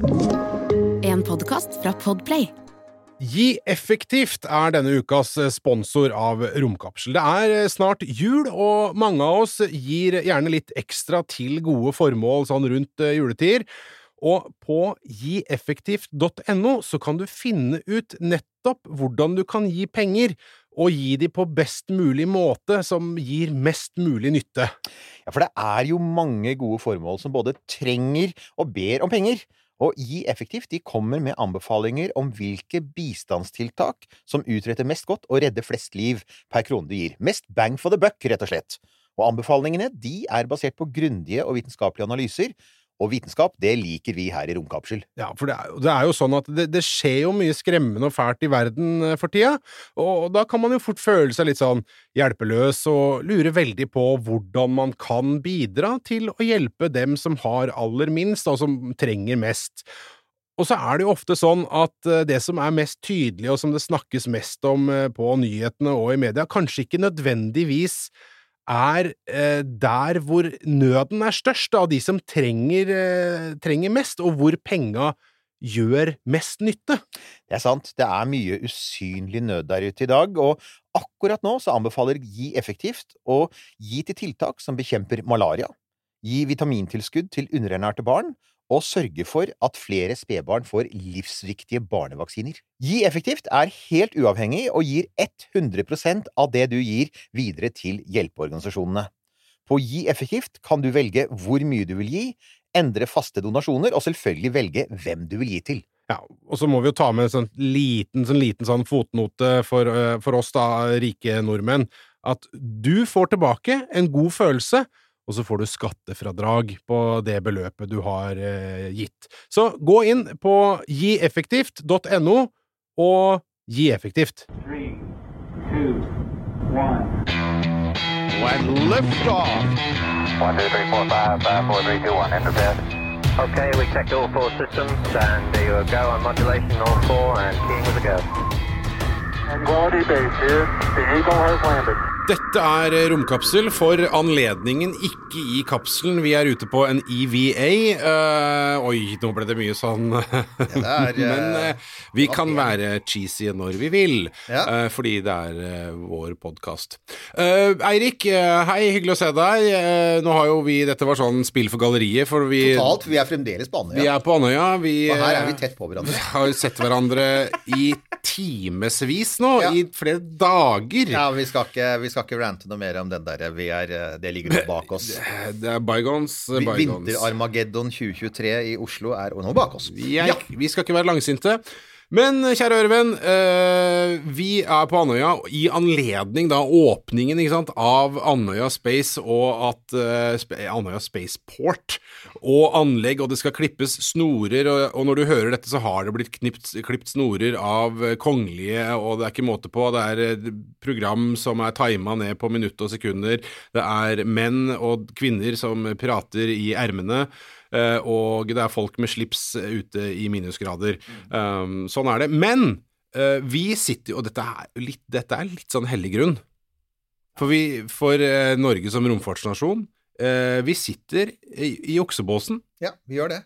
En podkast fra Podplay. Gi effektivt er denne ukas sponsor av Romkapsel. Det er snart jul, og mange av oss gir gjerne litt ekstra til gode formål sånn rundt juletider. Og på gieffektivt.no så kan du finne ut nettopp hvordan du kan gi penger, og gi de på best mulig måte som gir mest mulig nytte. Ja, for det er jo mange gode formål som både trenger og ber om penger. Og Gi effektivt de kommer med anbefalinger om hvilke bistandstiltak som utretter mest godt og redder flest liv per krone du gir. Mest bang for the buck, rett og slett. Og anbefalingene de er basert på grundige og vitenskapelige analyser, og vitenskap, det liker vi her i Romkapsel. Ja, for det er, det er jo sånn at det, det, skjer jo mye skremmende og fælt i verden eh, for tida, og da kan man jo fort føle seg litt sånn hjelpeløs og lure veldig på hvordan man kan bidra til å hjelpe dem som har aller minst, og som trenger mest. Og så er det jo ofte sånn at eh, det som er mest tydelig, og som det snakkes mest om eh, på nyhetene og i media, kanskje ikke nødvendigvis er eh, der hvor nøden er størst, av de som trenger, eh, trenger mest, og hvor penga gjør mest nytte. Det er sant, det er mye usynlig nød der ute i dag, og akkurat nå så anbefaler Gi effektivt å gi til tiltak som bekjemper malaria, gi vitamintilskudd til underernærte barn, og sørge for at flere spedbarn får livsviktige barnevaksiner. Gi effektivt er helt uavhengig og gir 100% av det du gir, videre til hjelpeorganisasjonene. På Gi effektivt kan du velge hvor mye du vil gi, endre faste donasjoner og selvfølgelig velge hvem du vil gi til. Ja, og så må vi jo ta med en sånn liten, sånn liten sånn fotnote for, eh, for oss, da, rike nordmenn, at du får tilbake en god følelse og så får du skattefradrag på det beløpet du har eh, gitt. Så gå inn på gieffektivt.no og gi effektivt. Three, two. When lift off. One, two, three, four, five, five, four, three, two, one. Enter bed. Okay, we checked all four systems, and there you go on modulation, all four, and keying with a go. Quality base here. The Eagle has landed. Dette er Romkapsel for anledningen, ikke i kapselen. Vi er ute på en EVA. Uh, oi, nå ble det mye sånn er, Men uh, vi kan være cheesy når vi vil, ja. uh, fordi det er vår podkast. Eirik, hei, hyggelig å se deg. nå har jo vi Dette var sånn spill for galleriet, for vi Totalt. Vi er fremdeles på Andøya. Vi er på Andøya. Vi, Og her er vi tett på hverandre. Vi har sett hverandre i timevis nå, ja. i flere dager. Ja, vi skal ikke, vi skal ikke rante noe mer om den der. Er, det ligger nå bak oss. Det er bygons. Vinter-Armageddon 2023 i Oslo er nå bak oss. Vi, er, ja. vi skal ikke være langsinte. Men kjære ørevenn, eh, vi er på Andøya i anledning da åpningen sant, av Andøya Space og at eh, Andøya Spaceport og anlegg, og det skal klippes snorer, og, og når du hører dette, så har det blitt knipt, klipt snorer av kongelige, og det er ikke måte på. Det er program som er tima ned på minutter og sekunder. Det er menn og kvinner som prater i ermene. Eh, og det er folk med slips ute i minusgrader. Um, sånn er det. Men uh, vi sitter jo Og dette er litt, dette er litt sånn hellig grunn. For, vi, for uh, Norge som romfartsnasjon, vi sitter i, i oksebåsen. Ja, vi gjør det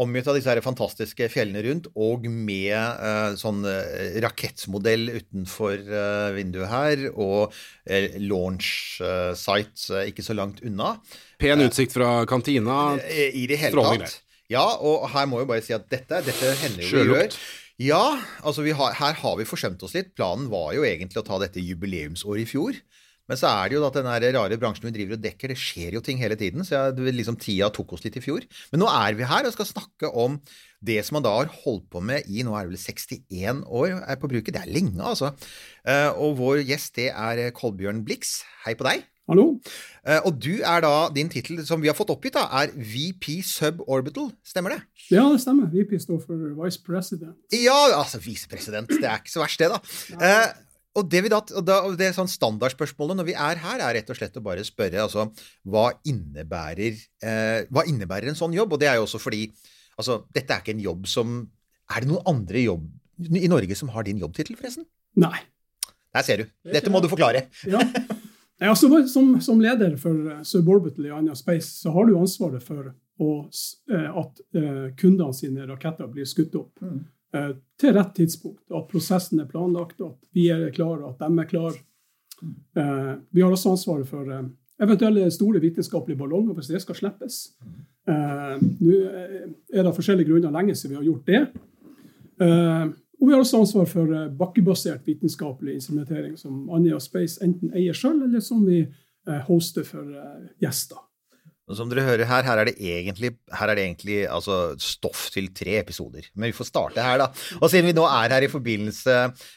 omgitt av disse her fantastiske fjellene rundt, og med eh, sånn eh, rakettmodell utenfor eh, vinduet her, og eh, launch eh, site eh, ikke så langt unna. Pen utsikt fra kantina. I det hele tatt. Ja, og her må jeg bare si at dette, dette hender jo vi gjør. Ja, altså har, her har vi forsømt oss litt. Planen var jo egentlig å ta dette jubileumsåret i fjor. Men så er det jo at den rare bransjen vi driver og dekker, det skjer jo ting hele tiden. Så jeg, liksom, tida tok oss litt i fjor. Men nå er vi her og skal snakke om det som man da har holdt på med i nå er det vel 61 år er på bruket. Det er lenge, altså. Eh, og vår gjest det er Kolbjørn Blix. Hei på deg. Hallo. Eh, og du er da, din tittel som vi har fått oppgitt, da, er VP Suborbital. Stemmer det? Ja, det stemmer. VP står for Vice President. Ja, altså visepresident. Det er ikke så verst, det, da. Ja. Eh, og det, da, og da, det sånn standardspørsmålet når vi er her, er rett og slett å bare spørre altså, hva innebærer, eh, hva innebærer en sånn jobb? Og det er jo også fordi altså, dette er ikke en jobb som Er det noen andre jobb i Norge som har din jobbtittel, forresten? Nei. Der ser du. Dette må du forklare. ja. Altså, som, som, leder for Suborbital i Anja Space, så har du ansvaret for å, eh, at eh, kundene sine raketter blir skutt opp eh, til rett tidspunkt. At prosessen er planlagt, at vi er klare, at de er klare. Eh, vi har også ansvaret for eh, eventuelle store vitenskapelige ballonger hvis det skal slippes. Eh, Nå eh, er det av forskjellige grunner lenge siden vi har gjort det. Eh, og vi har også ansvar for eh, bakkebasert vitenskapelig instrumentering som Anja Space enten eier sjøl, eller som vi eh, hoster for eh, gjester. Og Som dere hører her, her er det egentlig, er det egentlig altså, stoff til tre episoder. Men vi får starte her, da. Og siden vi nå er her i forbindelse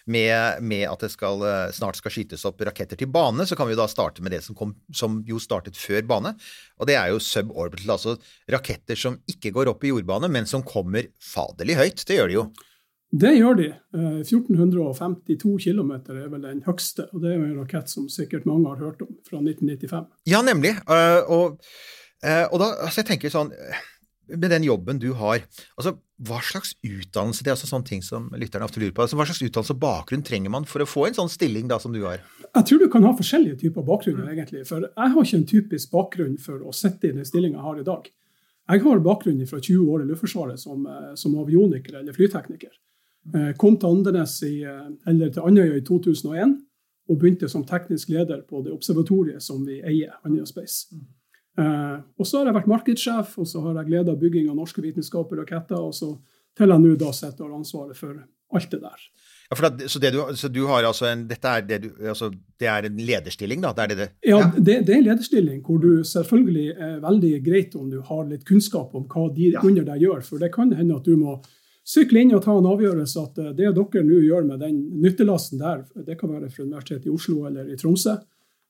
med, med at det skal, eh, snart skal skytes opp raketter til bane, så kan vi da starte med det som, kom, som jo startet før bane. Og det er jo suborbital, altså raketter som ikke går opp i jordbane, men som kommer faderlig høyt. Det gjør de jo. Det gjør de. Eh, 1452 km er vel den høgste, og det er jo en rakett som sikkert mange har hørt om, fra 1995. Ja, nemlig. Øh, og, øh, og da, altså jeg tenker sånn Med den jobben du har, altså hva slags utdannelse Det er altså sånne ting som lytterne ofte lurer på. altså Hva slags utdannelse og bakgrunn trenger man for å få en sånn stilling da som du har? Jeg tror du kan ha forskjellige typer bakgrunner, egentlig. For jeg har ikke en typisk bakgrunn for å sitte i den stillinga jeg har i dag. Jeg har bakgrunn fra 20 år i Luftforsvaret som, eh, som avioniker eller flytekniker. Eh, Kom til Andenes i, eh, eller til Andøya i 2001 og begynte som teknisk leder på det observatoriet som vi eier, Andøya Space. Eh, og så har jeg vært markedssjef, og så har jeg leda bygging av norske vitenskaper og raketter, og så til jeg nå da sitter og har ansvaret for alt det der. Ja, for da, så, det du, så du har altså en Dette er, det du, altså, det er en lederstilling, da? Det er det det? Ja, det, det er en lederstilling hvor du selvfølgelig er veldig greit om du har litt kunnskap om hva de under deg gjør. For det kan hende at du må sykle inn og ta en avgjørelse at eh, det dere nå gjør med den nyttelasten der, det kan være fra Universitetet i Oslo eller i Tromsø,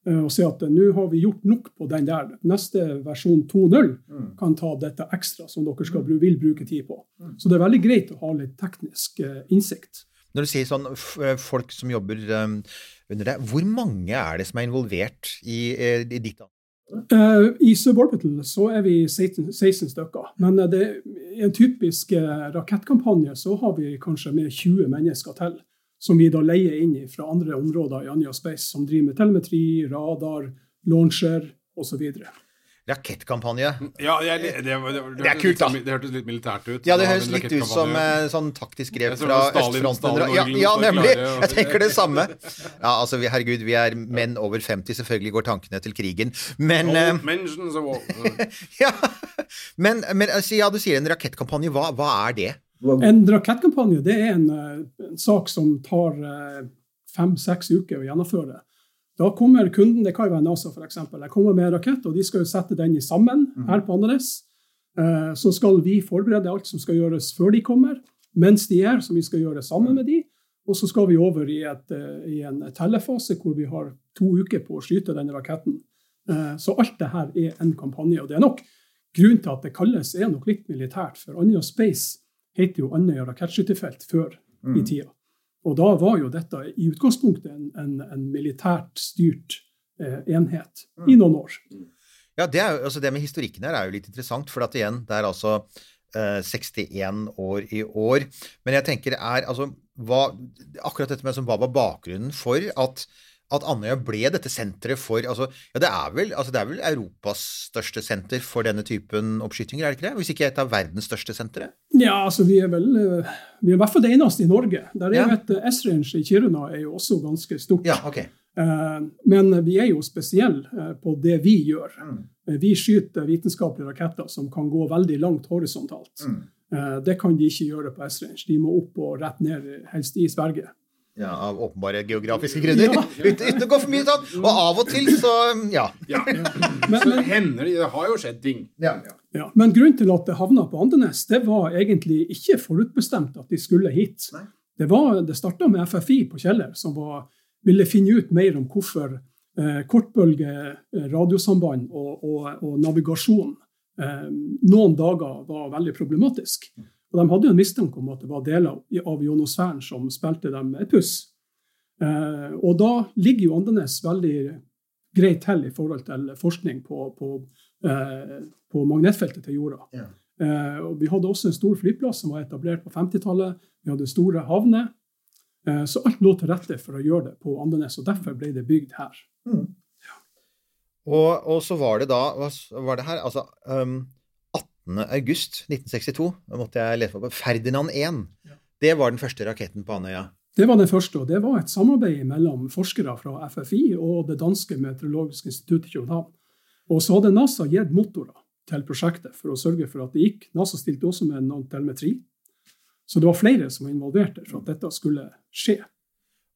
eh, og si at eh, nå har vi gjort nok på den der. Neste versjon 2.0 kan ta dette ekstra som dere skal, vil bruke tid på. Så det er veldig greit å ha litt teknisk innsikt. Når du sier sånn folk som jobber under deg, hvor mange er det som er involvert i, i ditt Eh, I Suborbital så er vi 16, 16 stykker. Men eh, det, i en typisk eh, rakettkampanje så har vi kanskje med 20 mennesker til. Som vi da leier inn fra andre områder i Anja Space, som driver med telemetri, radar, launcher osv. Rakettkampanje. Ja, jeg, det, det, det, Det er kult, litt da. Det hørtes litt militært ut. Ja, det høres litt ut som eh, sånn taktisk grep fra østfronten. Ja, ja, nemlig! Jeg tenker det samme. Ja, altså, vi, herregud, vi er menn over 50, selvfølgelig går tankene til krigen. Men eh. Ja, men, men altså, ja, du sier en rakettkampanje. Hva, hva er det? En rakettkampanje det er en, eh, en sak som tar eh, fem-seks uker å gjennomføre. Da kommer kunden, det kan jo være NASA f.eks., jeg kommer med en rakett, og de skal jo sette den i sammen her på Andenes. Eh, Så skal vi forberede alt som skal gjøres før de kommer, mens de er, som vi skal gjøre sammen med de. Og så skal vi over i, et, eh, i en tellefase hvor vi har to uker på å skyte denne raketten. Eh, Så alt det her er en kampanje. Og det er nok grunnen til at det kalles er nok litt militært. For Andøya Space heter jo Andøya rakettskytefelt før i tida. Og da var jo dette i utgangspunktet en, en, en militært styrt eh, enhet i noen år. Ja, det, er altså det med historikken her er jo litt interessant, for at igjen, det er altså eh, 61 år i år. Men jeg tenker er altså hva, Akkurat dette med som, hva var bakgrunnen for at, at Andøya ble dette senteret for altså, ja, det, er vel, altså det er vel Europas største senter for denne typen oppskytinger, er det ikke det? Hvis ikke et av verdens største sentre? Ja, altså vi er vel eh, Vi er i hvert fall det eneste i Norge. Der er Ja. et eh, S-range i Kiruna er jo også ganske stort. Ja, ok. Eh, Men vi er jo spesielle på det vi gjør. Mm. Vi skyter vitenskapelige raketter som kan gå veldig langt horisontalt. Mm. Det kan de ikke gjøre på S-range. De må opp og rett ned, helst i Sverige. Ja, Av åpenbare geografiske grunner. Ja. uten, å gå for mye sånn. Og av og til så Ja. Ja. Men, Så hender det Det har jo skjedd ting. ja. ja. men grunnen til at det havna på Andenes, det var egentlig ikke forutbestemt at de skulle hit. Nei. Det, var- det starta med FFI på Kjeller, som var, ville finne ut mer om hvorfor eh, kortbølge eh, radiosamband og, og, og navigasjon eh, noen dager var veldig problematisk. Og De hadde jo en mistanke om at det var deler av ionosfæren som spilte dem et puss. Eh, og da ligger jo Andenes veldig greit til i forhold til forskning på, på, eh, på magnetfeltet til jorda. Ja. Eh, og vi hadde også en stor flyplass som var etablert på 50-tallet. Vi hadde store havner. Eh, så alt lå til rette for å gjøre det på Andenes, og derfor ble det bygd her. Og, og så var det da var det her? Altså um, 18. august 1962. Da måtte jeg lese på Ferdinand 1. Det var den første raketten på Andøya. Det var den første, og det var et samarbeid mellom forskere fra FFI og det danske meteorologiske instituttet i København. Og så hadde NASA gitt motorer til prosjektet for å sørge for at det gikk. NASA stilte også med noen telemetri. Så det var flere som var involvert for at dette skulle skje.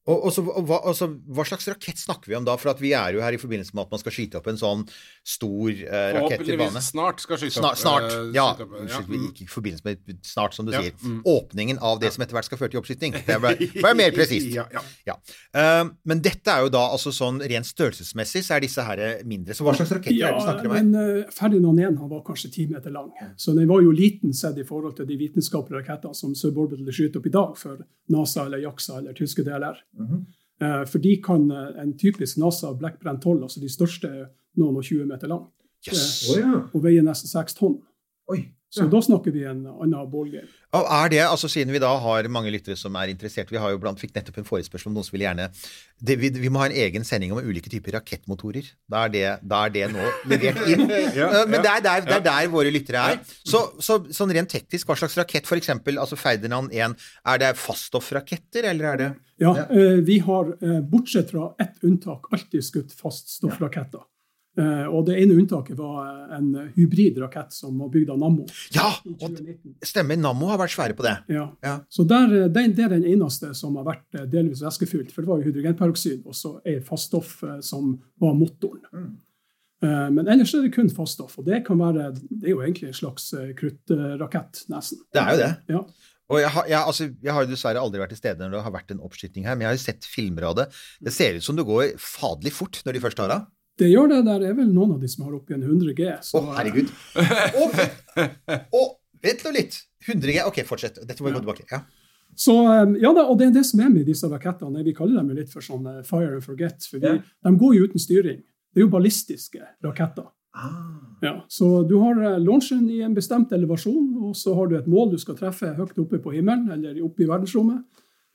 Og, og, så, og hva, altså, hva, slags rakett snakker vi om da? For vi er jo her i forbindelse med at man skal skyte opp en sånn stor eh, rakett i bane. snart skal skyte opp. Snart, snart uh, ja. Unnskyld, ja. ikke i forbindelse med snart, som du ja. sier. Mm. Åpningen av det som etter hvert skal føre til oppskyting. Det var mer presist. ja, um, men dette er jo da altså sånn rent størrelsesmessig så er disse her mindre. Så hva slags rakett er det du snakker om her? Men, Ferdinand 1 han var kanskje ti meter lang, så den var jo liten sett i forhold til de vitenskapelige rakettene som Suborbital skyter opp i dag for NASA eller JAXA eller tyske DLR. Mm -hmm. For de kan eh, en typisk NASA Blackbrand 12, altså de største, noen og 20 meter lang. Yes. Oh, ja. Og veier nesten 6 tonn. Oi. Så da snakker vi en annen ballgame. Og er det, altså Siden vi da har mange lyttere som er interessert Vi har jo blant, fikk nettopp en forespørsel om noen som vil gjerne det, vi, vi, må ha en egen sending om ulike typer rakettmotorer. Da er det, da er det nå levert inn. ja, Men det er, der, det er, der, våre lyttere er. Så, så, sånn rent teknisk, hva slags rakett, f.eks. Altså Ferdinand 1, er det faststoffraketter, eller er det Ja, eh, vi har, eh, bortsett fra ett unntak, alltid skutt faststoffraketter. Uh, og det ene unntaket var en hybridrakett som var bygd av Nammo. Ja! Og stemmer. Nammo har vært svære på det. Ja. ja. Så der, det, Det er den eneste som har vært eh, delvis væskefylt. For det var jo hydrogenperoksid og så ei faststoff som var motoren. Mm. Men ellers er det kun faststoff. Og det kan være, det er jo egentlig en slags kruttrakett, nesten. Det er jo det. Ja. Og jeg har, jeg, altså, jeg har, dessverre aldri vært til stede når det har vært en oppskyting her, men jeg har jo sett filmer av det. Det ser ut som det går faderlig fort når de først tar det. Det gjør det. Der er vel noen av de som har oppi en 100 G. Å, oh, herregud. Og, oh, vent nå litt. 100 G. Ok, fortsett. Dette må vi gå tilbake. Ja. Så, um, ja da, og Det er det som er med disse rakettene. Vi kaller dem litt for sånn uh, fire and forget. for de, ja. de går jo uten styring. Det er jo ballistiske raketter. Ah. Ja, så du har uh, launchen i en bestemt elevasjon, og så har du et mål du skal treffe høyt oppe på himmelen eller oppe i verdensrommet.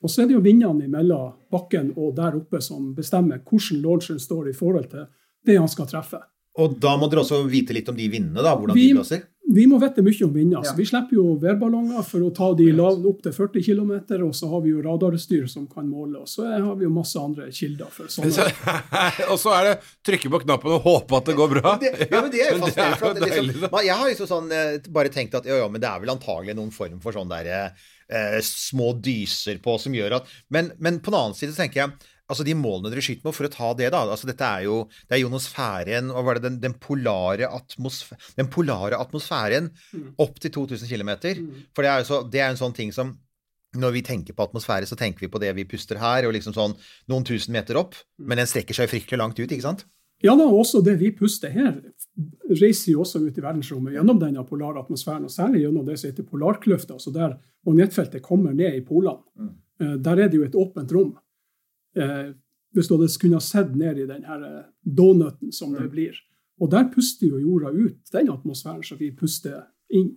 Og så er det jo vindene mellom bakken og der oppe som bestemmer hvordan launchen står i forhold til det han skal treffe. Og da må dere også vite litt om de vindene, da, hvordan vi, de blåser? Vi må vite mye om vinder. Ja. Vi slipper jo værballonger for å ta de lav, opp til 40 km, og så har vi jo radarstyr som kan måle, og så har vi jo masse andre kilder. for sånne. og så er det trykke på knappen og håpe at det går bra. Det, ja, men det er jo fascinerende. Liksom, jeg har liksom sånn, eh, bare tenkt at ja, ja, men det er vel antagelig noen form for sånn derre eh, små dyser på som gjør at men, men på den annen side så tenker jeg altså de målene dere skyter med, for å ta det, da altså Dette er jo det er jonosfæren og var det den, den, polare, atmosfæren, den polare atmosfæren mm. opp til 2000 km. Mm. For det er, jo så, det er en sånn ting som når vi tenker på atmosfære, så tenker vi på det vi puster her, og liksom sånn noen tusen meter opp. Mm. Men den strekker seg fryktelig langt ut, ikke sant? Ja da, også det vi puster her, reiser jo også ut i verdensrommet gjennom denne polare atmosfæren, og særlig gjennom det som heter polarkløfta, altså der magnetfeltet kommer ned i polene. Mm. Eh, der er det jo et åpent rom eh, hvis du hadde kunnet sett ned i den her eh, donuten som det blir. Og der puster jo jorda ut den atmosfæren som vi puster inn.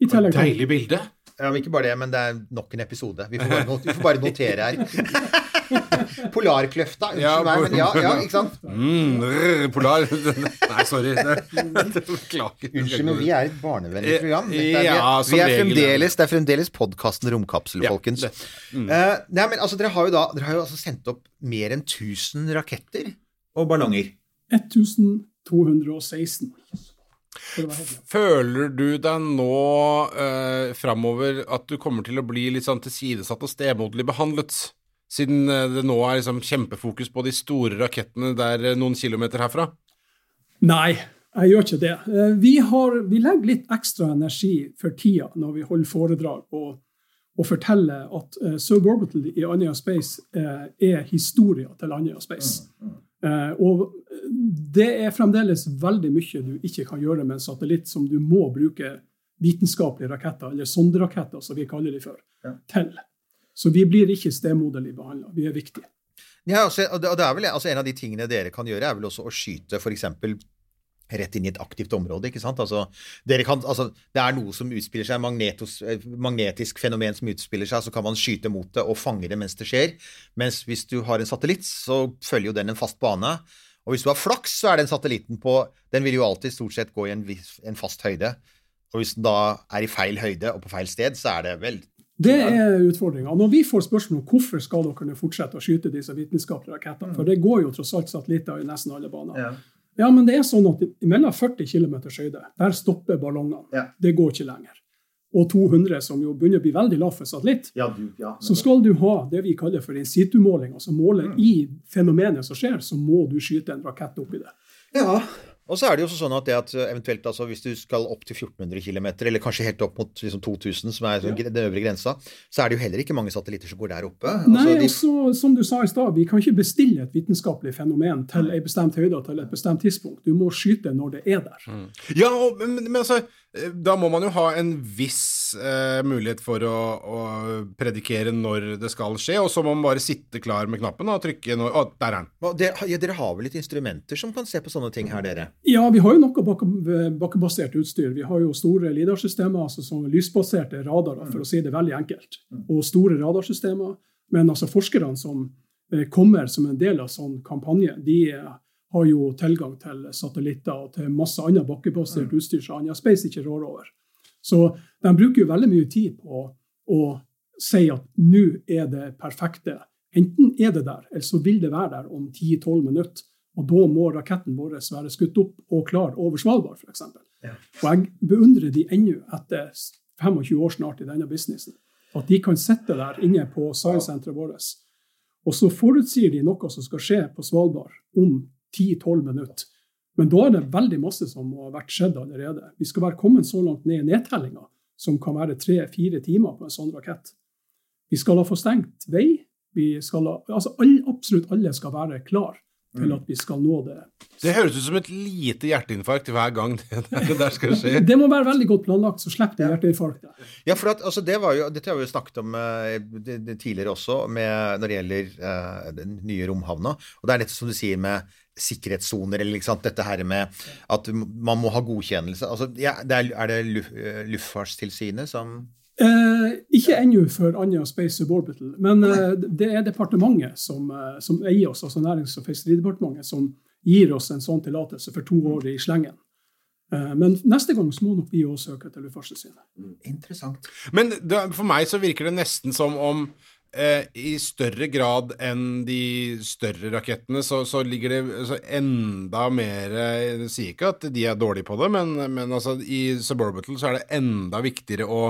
I tillegg Deilig bilde. Ja, men Ikke bare det, men det er nok en episode. Vi får bare, not vi får bare notere her. Polarkløfta. Unnskyld ja, meg, men ja, ja, ikke sant? Mm, polar Nei, sorry. Beklager. Unnskyld, men vi er et barnevennlig program. Er, ja, vi, er, fremdeles, det er fremdeles podkasten Romkapsel, folkens. Mm. Uh, nei, men altså, dere har jo da dere har jo altså sendt opp mer enn 1000 raketter og ballonger. 1216. Føler du deg nå eh, framover at du kommer til å bli litt sånn tilsidesatt og stemoderlig behandlet? Siden eh, det nå er liksom kjempefokus på de store rakettene der eh, noen kilometer herfra? Nei, jeg gjør ikke det. Eh, vi, har, vi legger litt ekstra energi for tida når vi holder foredrag og, og forteller at uh, Suborbital i Andøya Space uh, er historia til Andøya Space. Mm, mm. Uh, og det er fremdeles veldig mye du ikke kan gjøre med en satellitt som du må bruke vitenskapelige raketter, eller sonderaketter, som vi kaller de for, ja. til. Så vi blir ikke stemoderlig behandla. Vi er viktige. Ja, altså, vel, altså, En av de tingene dere kan gjøre, er vel også å skyte f.eks. rett inn i et aktivt område. ikke sant? Altså, kan, altså, det er noe som utspiller seg, magnetos, magnetisk fenomen som utspiller seg, så kan man skyte mot det og fange det mens det skjer. Mens hvis du har en satellitt, så følger jo den en fast bane. Og hvis du har flaks, så er den satellitten på Den vil jo alltid stort sett gå i en, en fast høyde. Og hvis den da er i feil høyde og på feil sted, så er det vel Det er utfordringa. Når vi får spørsmål om hvorfor skal dere fortsette å skyte disse vitenskapelige rakettene, for det går jo tross alt satellitter i nesten alle baner. Ja. Ja, men det er sånn at mellom 40 km høyde, der stopper ballongene. Ja. Det går ikke lenger. Og 200, som jo begynner å bli veldig lav for satellitt. Ja, du, ja. Så skal du ha det vi kaller for in situ-måling, altså måle Mm. i fenomenet som skjer, så må du skyte en rakett opp i det. Ja. Og så er det jo sånn at, det at eventuelt altså, hvis du skal opp til 1400 km, eller kanskje helt opp mot liksom, 2000, som er sånn, Ja. den øvre grensa, så er det jo heller ikke mange satellitter som går der oppe. Nei, Altså, de- altså, som du sa i stad, vi kan ikke bestille et vitenskapelig fenomen til en bestemt høyde til et bestemt tidspunkt. Du må skyte når det er der. Ja, og, men, men altså, eh, da må man jo ha en viss eh, mulighet for å, å predikere når det skal skje, og så må man bare sitte klar med knappen og trykke når Å, der er den. Dere, ja, dere har vel litt instrumenter som kan se på sånne ting her, dere? Ja, vi har jo noe bakkebasert utstyr. Vi har jo store LIDAR-systemer, altså som lysbaserte radarer, for å si det veldig enkelt. Og store radarsystemer. Men altså forskerne som eh, kommer som en del av sånn kampanje, de eh, har jo tilgang til satellitter og til masse annet bakkebasert utstyr som Anja Space ikke rår over. Så de bruker jo veldig mye tid på å si at nå er det perfekte. Enten er det der, eller så vil det være der om 10-12 minutter. Og da må raketten vår være skutt opp og klar over Svalbard, f.eks. Ja. Og jeg beundrer de ennå, etter 25 år snart i denne businessen, at de kan sitte der inne på science-senteret vårt, og så forutsier de noe som skal skje på Svalbard om 10-12 minutter. Men da er det veldig masse som må ha vært skjedd allerede. Vi skal være kommet så langt ned i nedtellinga, som kan være tre-fire timer på en sånn rakett. Vi skal ha få stengt vei. Vi skal ha, altså all, absolutt alle skal være klar til at vi skal nå det. Det høres ut som et lite hjerteinfarkt hver gang det der, skal skje. Det må være veldig godt planlagt, så slipper du hjerteinfarktet. Ja, for at, altså, det var jo, Dette har vi jo snakket om uh, det, det tidligere også, med, når det gjelder uh, den nye romhavna. Og det er nettopp som du sier med sikkerhetssoner, eller liksom, dette her med at man må ha godkjennelse. Altså, ja, det er, er det eh, Luftfartstilsynet som Eh, ikke ennå for Anja Space Suborbital, men eh, det er departementet som, eh, som eier oss, altså Nærings- og fiskeridepartementet, som gir oss en sånn tillatelse for to år i slengen. Eh, men neste gang så må nok vi også søke til Luftfartstilsynet. Interessant. Men det, for meg så virker det nesten som om eh, i større grad enn de større rakettene, så, så ligger det så enda mer Jeg sier ikke at de er dårlige på det, men, men altså, i Suborbital så er det enda viktigere å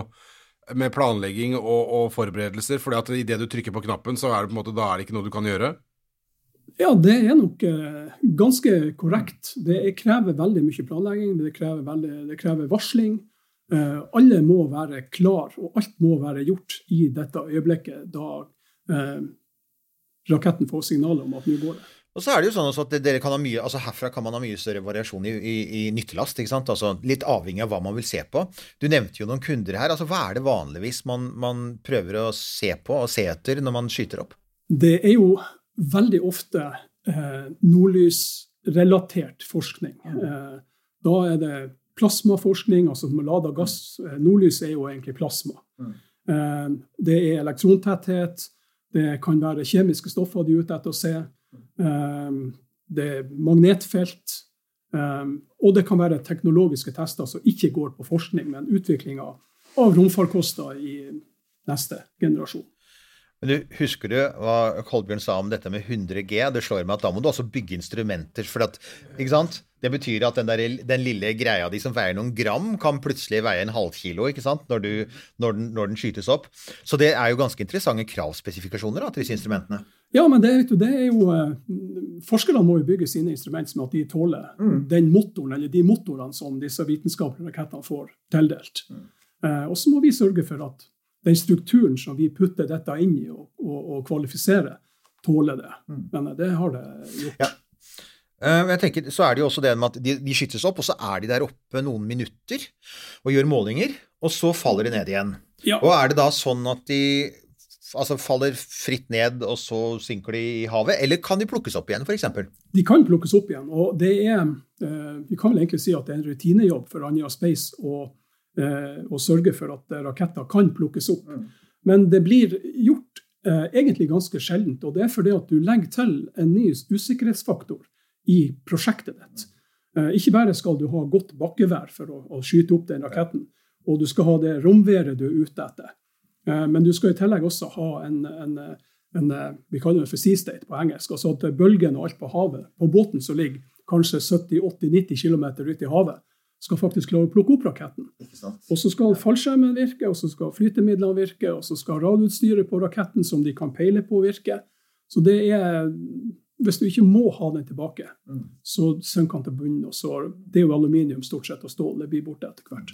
med planlegging og, og forberedelser, fordi at idet du trykker på knappen, så er det på en måte, da er det ikke noe du kan gjøre. Ja, det er nok eh, ganske korrekt. Det er- krever veldig mye planlegging, det krever, veldig, det krever varsling. Eh, alle må være klar, og alt må være gjort i dette øyeblikket da eh, raketten får signaler om at nå går det. Og så er det jo sånn at dere kan ha mye, altså Herfra kan man ha mye større variasjon i, i, i nyttelast. ikke sant? Altså Litt avhengig av hva man vil se på. Du nevnte jo noen kunder her. altså Hva er det vanligvis man, man prøver å se på og se etter når man skyter opp? Det er jo veldig ofte eh, nordlysrelatert forskning. Eh, da er det plasmaforskning, altså med lada gass. Eh, Nordlys er jo egentlig plasma. Eh, det er elektrontetthet, det kan være kjemiske stoffer de er ute etter å se. Eh, det er magnetfelt. og det kan være teknologiske tester som ikke går på forskning, men utviklinga av romfarkoster i neste generasjon. Men du, Husker du hva Kolbjørn sa om dette med 100G? Det slår meg at da må du også bygge instrumenter. for at, ikke sant? Det betyr at den, der, den lille greia di som veier noen gram, kan plutselig veie en halvkilo ikke sant? Når, du, når, den, når den skytes opp. Så det er jo ganske interessante kravspesifikasjoner da, til disse instrumentene. Ja, men det, vet du, det er jo eh, Forskerne må jo bygge sine instrumenter som at de tåler den motoren, eller de motorene som disse vitenskapelige rakettene får tildelt. Eh, og så må vi sørge for at den strukturen som vi putter dette inn i og, og, og kvalifiserer, tåler det. Men eh, det har det gjort. Ja. Eh, jeg tenker, Så er det jo også det med at de, de skytes opp, og så er de der oppe noen minutter og gjør målinger, og så faller de ned igjen. Ja. Og er det da sånn at de altså, faller fritt ned, og så synker de i havet, eller kan de plukkes opp igjen, f.eks.? De kan plukkes opp igjen. og det er, eh, Vi kan vel egentlig si at det er en rutinejobb for Anja Space å, eh, å sørge for at eh, raketter kan plukkes opp. Men det blir gjort eh, egentlig ganske sjeldent. Og det er fordi at du legger til en ny usikkerhetsfaktor i prosjektet ditt. Eh, ikke bare skal du ha godt bakkevær for å, å skyte opp den raketten, og du skal ha det romværet du er ute etter. Eh, men du skal i tillegg også ha en, en, en vi kaller det for sea state på engelsk. altså at Bølgen og alt på havet, på båten som ligger kanskje 70-80-90 km ute i havet, skal faktisk klare å plukke opp raketten. Og så skal fallskjermen virke, og så skal flytemidlene virke, og så skal radioutstyret på raketten som de kan peile på, virke. Så det er Hvis du ikke må ha den tilbake, Mm. så synker den til bunnen. og så Det er jo aluminium stort sett og stål. Det blir borte etter hvert.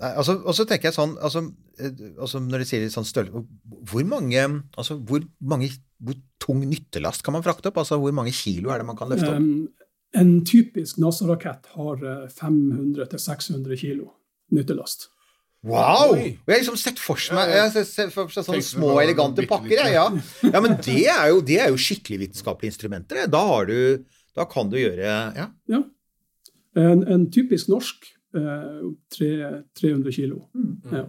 Nei, altså, og så tenker jeg sånn altså, eh, altså Når de sier sånn størrelse Hvor mange altså, hvor, mange, hvor tung nyttelast kan man frakte opp? Altså, Hvor mange kilo er det man kan løfte opp? Um, en typisk NASA-rakett har eh, 500-600 kilo nyttelast. Wow! Oi. Og jeg har liksom sett for meg jeg har sett- sett for meg sånne små, elegante pakker. Ja. ja, men det er, jo, det er jo skikkelig vitenskapelige instrumenter. Da, har du, da kan du gjøre ja. Ja. En, en typisk norsk eh, 300 kilo. Mm. Ja.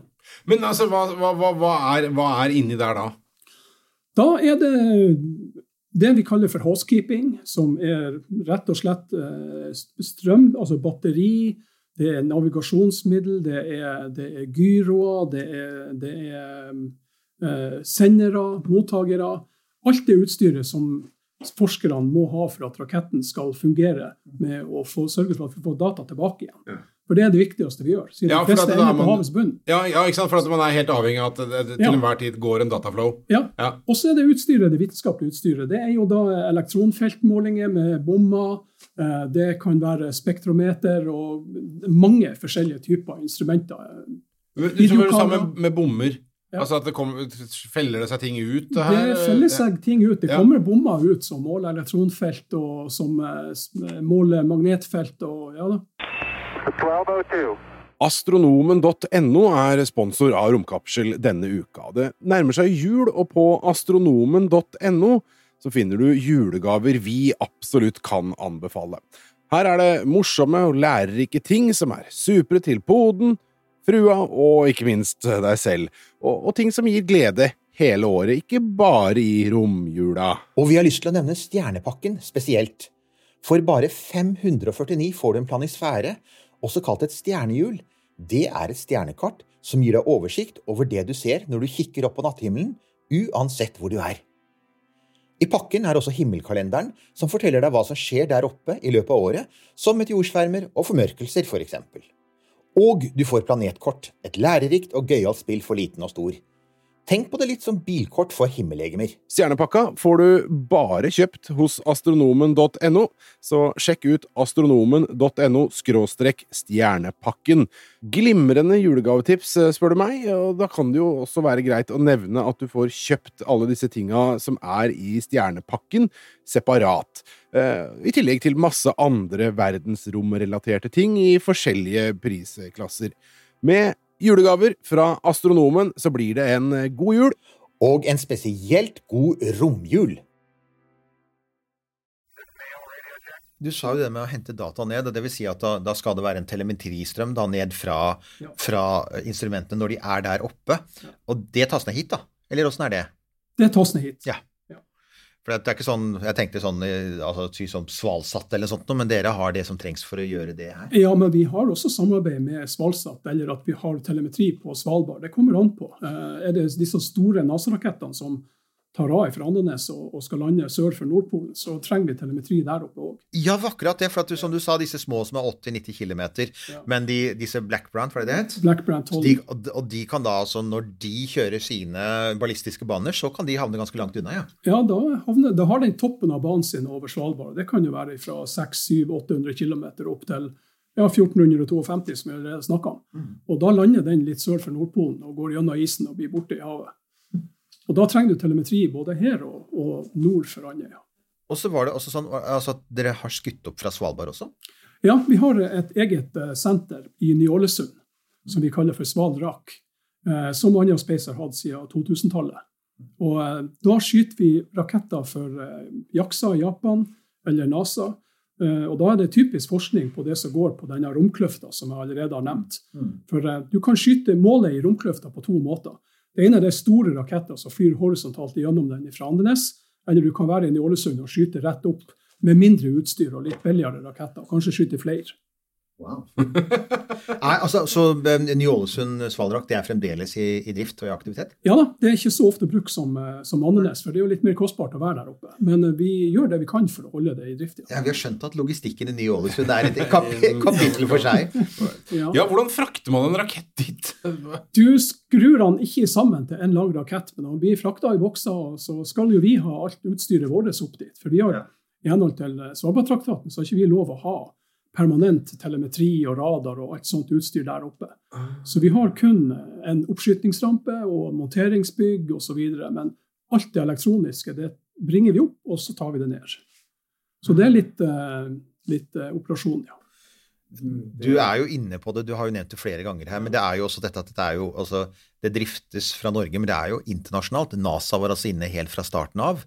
Men altså, hva, hva, hva, er, hva er inni der da? Da er det det vi kaller for housekeeping, som er rett og slett eh, strøm, altså batteri, det er navigasjonsmiddel, det er, det er gyroer, det er, det er eh, sendere, mottakere. Alt det utstyret som forskerne må ha for at raketten skal fungere med å få, sørge for at vi får data tilbake igjen. For det er det viktigste vi gjør, siden Ja, de fleste er ender på havets bunn. Ja, ja, ikke sant? For at man er helt avhengig av at det, det til enhver tid går en dataflow. Ja. Ja. Og så er det utstyret, det vitenskapelige utstyret. Det er jo da elektronfeltmålinger med bommer. eh, Det kan være spektrometer og mange forskjellige typer instrumenter. Du, Du tror det samme med, bommer? Ja. Altså at det kommer, feller det seg ting ut? Det her? feller seg ting ut. Det Ja. kommer bommer ut som måler elektronfelt og som eh, måler magnetfelt og ja da. 1202. Astronomen.no er sponsor av Romkapsel denne uka. Det nærmer seg jul, og på astronomen.no så finner du julegaver vi absolutt kan anbefale. Her er det morsomme og lærerike ting som er supre til poden, frua og ikke minst deg selv, og, og ting som gir glede hele året, ikke bare i romjula. Og vi har lyst til å nevne Stjernepakken spesielt. For bare 549 får du en planisfære, også kalt et stjernehjul. Det er et stjernekart som gir deg oversikt over det du ser når du kikker opp på natthimmelen, uansett hvor du er. I pakken er også himmelkalenderen, som forteller deg hva som skjer der oppe i løpet av året, som meteorsvermer og formørkelser, for eksempel. Og du får planetkort, et lærerikt og gøyalt spill for liten og stor. Tenk på det litt som bilkort for himmellegemer. Stjernepakka får du bare kjøpt hos astronomen.no, så sjekk ut astronomen.no skråstrek stjernepakken. Glimrende julegavetips, eh, spør du meg, og da kan det jo også være greit å nevne at du får kjøpt alle disse tinga som er i stjernepakken, separat. Eh, I tillegg til masse andre verdensromrelaterte ting i forskjellige prisklasser. Med julegaver fra Astronomen så blir det en eh, god jul. og en spesielt god romjul. Du sa jo det med å hente data ned, og det vil si at da, da skal det være en telemetristrøm da ned fra, Ja. fra instrumentene når de er der oppe. Og det tas ned hit, da? Eller åssen er det? Det tas ned hit. Ja. For det er ikke sånn, Jeg tenkte sånn altså, sånn Svalsatt eller sånt, men dere har det som trengs for å gjøre det her? Ja, men vi har også samarbeid med Svalsatt, eller at vi har telemetri på Svalbard. Det kommer an på. Eh, Er det disse store NASA-rakettene som tar av fra Andenes og, og skal lande sør for Nordpolen, så trenger vi telemetri der oppe òg. Ja, det var akkurat det. For at du, som du sa, disse små som er 80-90 km, Ja. men de, disse Blackbrand, hva er det det het? Blackbrand 12. De, og og de kan da altså, når de kjører sine ballistiske baner, så kan de havne ganske langt unna, ja. Ja, da, havner, da har den toppen av banen sin over Svalbard. Det kan jo være fra 600-800 km opp til ja, 1452, som vi allerede snakka om. Og da lander den litt sør for Nordpolen og går gjennom isen og blir borte i havet. Og da trenger du telemetri både her og, og nord for Andøya. Og så var det også sånn altså, at dere har skutt opp fra Svalbard også? Ja, vi har et eget eh, senter i Ny-Ålesund som vi kaller for Svalrak. Eh, som Andøya Space har hatt siden 2000-tallet. Og eh, Da skyter vi raketter for JAXA i Japan eller NASA. Og Da er det typisk forskning på det som går på denne romkløfta som jeg allerede har nevnt. For eh, Du kan skyte målet i romkløfta på to måter. Det ene er store raketter som flyr horisontalt gjennom den fra Andenes. Eller du kan være inne i Ålesund og skyte rett opp med mindre utstyr og litt billigere raketter. og Kanskje skyte flere. Wow. Nei, altså, så eh, Ny-Ålesund svalldrakt det er fremdeles i, i, drift og i aktivitet? Ja da, det er ikke så ofte brukt som, eh, som Andenes, for det er jo litt mer kostbart å være der oppe. Men eh, vi gjør det vi kan for å holde det i drift. Ja, ja Vi har skjønt at logistikken i Ny-Ålesund er et kap kapittel for seg. ja. ja. hvordan frakter man en rakett dit? du skrur den ikke sammen til en lang rakett, men den blir frakta i bokser, så skal jo vi ha alt utstyret vårt opp dit. For vi har, i henhold til Svalbardtraktaten, så har ikke vi lov å ha permanent telemetri og radar og alt sånt utstyr der oppe. Så vi har kun en oppskytingsrampe og monteringsbygg osv. Men alt det elektroniske det bringer vi opp, og så tar vi det ned. Så det er litt, eh, litt eh, operasjon, ja. Du er jo inne på det, du har jo nevnt det flere ganger her, men det er jo også dette at det er jo altså, Det driftes fra Norge, men det er jo internasjonalt. NASA var altså inne helt fra starten av.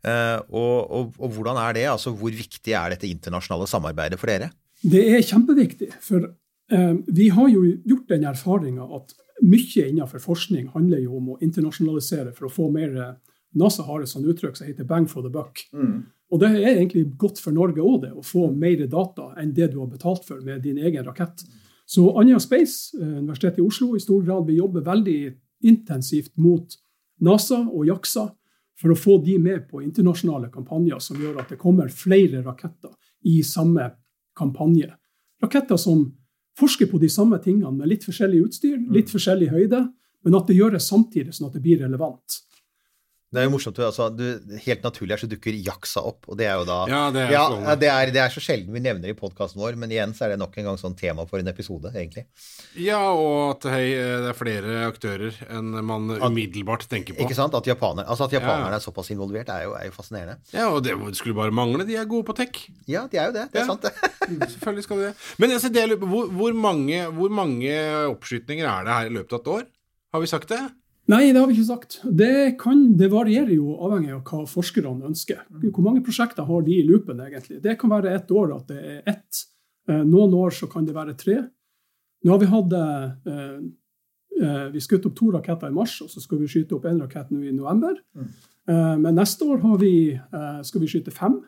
Uh, og, og, og, hvordan er det? Altså, hvor viktig er dette internasjonale samarbeidet for dere? Det er kjempeviktig. For eh, vi har jo gjort den erfaringa at mye innenfor forskning handler jo om å internasjonalisere for å få mer eh, NASA har et sånt uttrykk som heter 'bang for the buck'. Mm. Og det er egentlig godt for Norge òg, det, å få mer data enn det du har betalt for med din egen rakett. Så Anja Space, eh, Universitetet i Oslo, i stor grad vil jobbe veldig intensivt mot NASA og JAXA for å få de med på internasjonale kampanjer som gjør at det kommer flere raketter i samme kampanje. Raketter som forsker på de samme tingene med litt forskjellig utstyr, litt mm. forskjellig høyde, men at det gjøres samtidig, sånn at det blir relevant. Det er jo morsomt. Altså, du, helt naturlig her så dukker Jaksa opp, og det er jo da Ja, det er, ja, det er, det er så sjelden vi nevner i podkasten vår, men igjen så er det nok en gang sånn tema for en episode, egentlig. Ja, og at hei, det er flere aktører enn man umiddelbart tenker på. Ikke sant? At, japaner, altså at japanerne ja. er såpass involvert, er jo, er jo, fascinerende. Ja, og det skulle bare mangle. De er gode på tech. Ja, de er jo det. Det er sant, det. Selvfølgelig skal de det. Men altså, det, hvor, hvor, mange, hvor mange oppskytninger er det her i løpet av et år? Har vi sagt det? Nei, det har vi ikke sagt. Det, kan, det, varierer jo avhengig av hva forskerne ønsker. Hvor mange prosjekter har de i loopen, egentlig? Det kan være ett år at det er ett. Eh, noen år så kan det være tre. Nå har vi hatt eh, eh, Vi skutt opp to raketter i mars, og så skal vi skyte opp én rakett nå i november. Mm. Eh, men neste år vi, eh, skal vi skyte fem.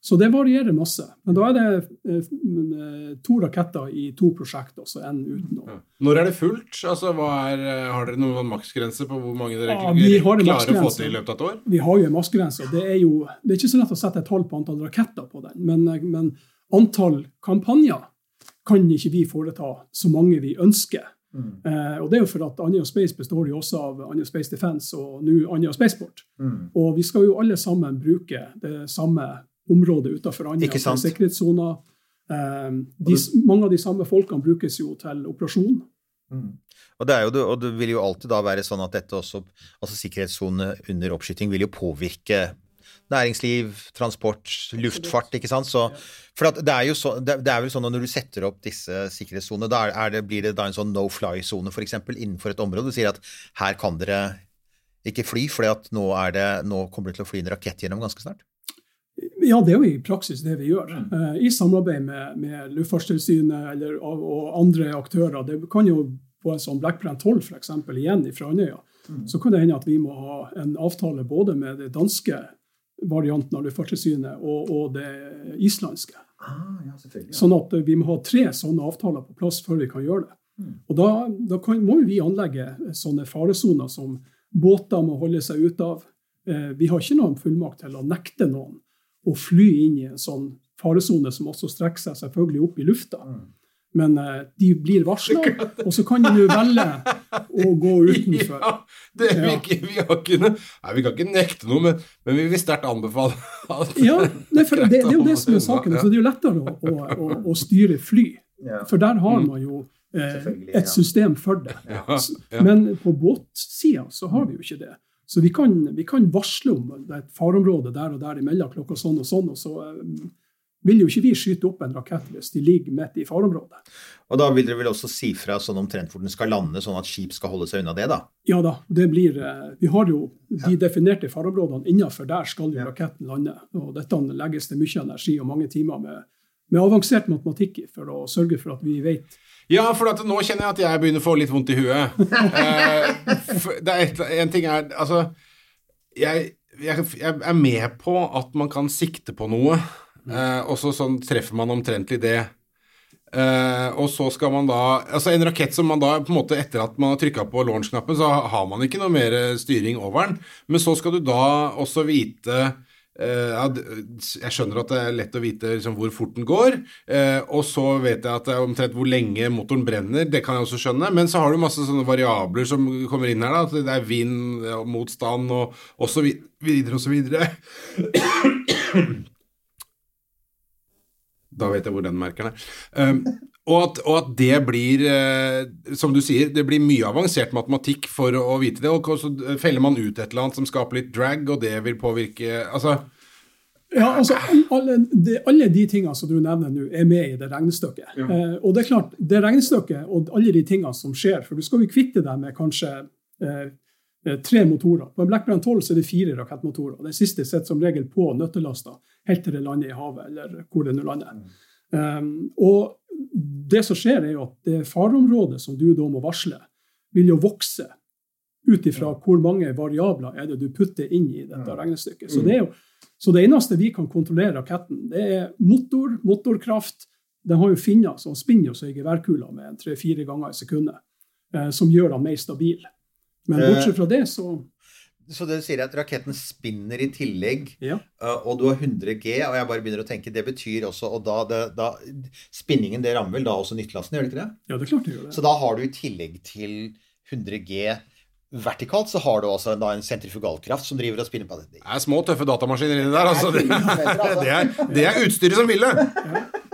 Så det varierer masse. Men da er det eh, to raketter i to prosjekter, altså én utenom. Ja. Når er det fullt? Altså, er, eh, har dere noen maksgrense på hvor mange dere ja, klarer å få til i løpet av et år? Vi har jo en maksgrense. Det er jo det er ikke så lett å sette et tall på antall raketter på den, men, eh, men antall kampanjer kan ikke vi foreta så mange vi ønsker. Mm. Eh, og det er jo for at Andøya Space består jo også av Andøya Space Defense og nå Andøya Spaceport. Mm. Og vi skal jo alle sammen bruke det samme området utenfor Andøya sikkerhetssoner. Eh, mange av de samme folkene brukes jo til operasjon. Mm. Og, det jo, og, det vil jo alltid da være sånn at dette også, altså sikkerhetssone under oppskyting vil jo påvirke næringsliv, transport, luftfart, ikke sant. Så, for det er jo så, det, er vel sånn at når du setter opp disse sikkerhetssonene, da det, blir det da en sånn no fly-sone f.eks. innenfor et område. Du sier at her kan dere ikke fly, for nå, nå kommer det til å fly en rakett gjennom ganske snart. Ja, det er jo i praksis det vi gjør. Uh, I samarbeid med, med Luftfartstilsynet og, og, andre aktører. Det kan jo på en sånn Blackbrand 12 f.eks. igjen fra Andøya, mm. så kan det hende at vi må ha en avtale både med det danske varianten av Luftfartstilsynet og, og, det islandske. Ah, ja, ja. Sånn at vi må ha tre sånne avtaler på plass før vi kan gjøre det. Mm. Og Da, da kan, må vi anlegge sånne faresoner som båter må holde seg ute av. Eh, vi har ikke noen fullmakt til å nekte noen å fly inn i en sånn faresone som også strekker seg selvfølgelig opp i lufta. Mm. Men uh, de blir varsla, og så kan de jo velge å gå utenfor. Ja, det, vi, ikke, vi, ikke, nei, vi, kan ikke nekte noe, men, men vi vil sterkt anbefale Ja, det, det, det, er jo det som er saken. Så det er jo lettere å, å, å, å styre fly. For der har mm. man jo eh, et system for det. Men på båtsida så har vi jo ikke det. Så vi kan, vi kan, varsle om det et fareområde der og der imellom klokka sånn og sånn. og så um, vil jo ikke vi skyte opp en rakett hvis de ligger midt i fareområdet. Og da vil dere vel også si fra sånn omtrent hvor den skal lande, sånn at skip skal holde seg unna det, da? Ja da. det blir, eh, Vi har jo de definerte fareområdene innenfor der skal jo raketten lande. og Dette legges det mye energi og mange timer med, med avansert matematikk for å sørge for at vi vet ja, for nå kjenner jeg at jeg begynner å få litt vondt i huet. Eh, det er et, en ting er Altså, jeg jeg, jeg er med på at man kan sikte på noe, eh, og så sånn treffer man omtrentlig det. Eh, og så skal man da Altså en rakett som man da på en måte etter at man har trykka på launch-knappen, så har man ikke noe mer styring over den. Men så skal du da også vite Jeg skjønner at det er lett å vite liksom, hvor fort den går, eh, og så vet jeg at det er omtrent hvor lenge motoren brenner. Det kan jeg også skjønne. Men så har du masse sånne variabler som kommer inn her. da, At det er vind og motstand og, og så videre og så videre. Da vet jeg hvor den merkeren er. Um, og, at, og at det blir, eh, som du sier, det blir mye avansert matematikk for å, vite det. Og så feller man ut et eller annet som skaper litt drag, og det vil påvirke Altså, Ja, altså, alle, de, alle de tingene som du nevner nå, er med i det regnestykket. Eh, og det er klart, det regnestykket og alle de tingene som skjer, for du skal jo kvitte deg med kanskje eh, eh, tre motorer. På en Blackburn 12 så er det fire rakettmotorer. Den siste sitter som regel på nøttelasta helt til det lander i havet, eller hvor det nå lander. Um, og det som skjer, er jo at det fareområdet som du da må varsle, vil jo vokse ut ifra hvor mange variabler er det du putter inn i dette regnestykket. Så det, er jo, så det eneste vi kan kontrollere raketten, det er motor, motorkraft. Den har jo finner som spinner seg i geværkula med tre-fire ganger i sekundet, eh, som gjør den mer stabil. Men Eh. bortsett fra det, så Så det sier at raketten spinner i tillegg, ja. uh, og du har 100 G, og jeg bare begynner å tenke, det betyr også Og da, det, da Spinningen, det rammer vel da også nyttelasten, gjør det ikke det? ja, det er klart det gjør det. Så da har du i tillegg til 100 G vertikalt, så har du også da en sentrifugalkraft som driver og spinner på det. det er små, tøffe datamaskiner inni der. Altså, det, er, det, er, det er utstyret som vil det.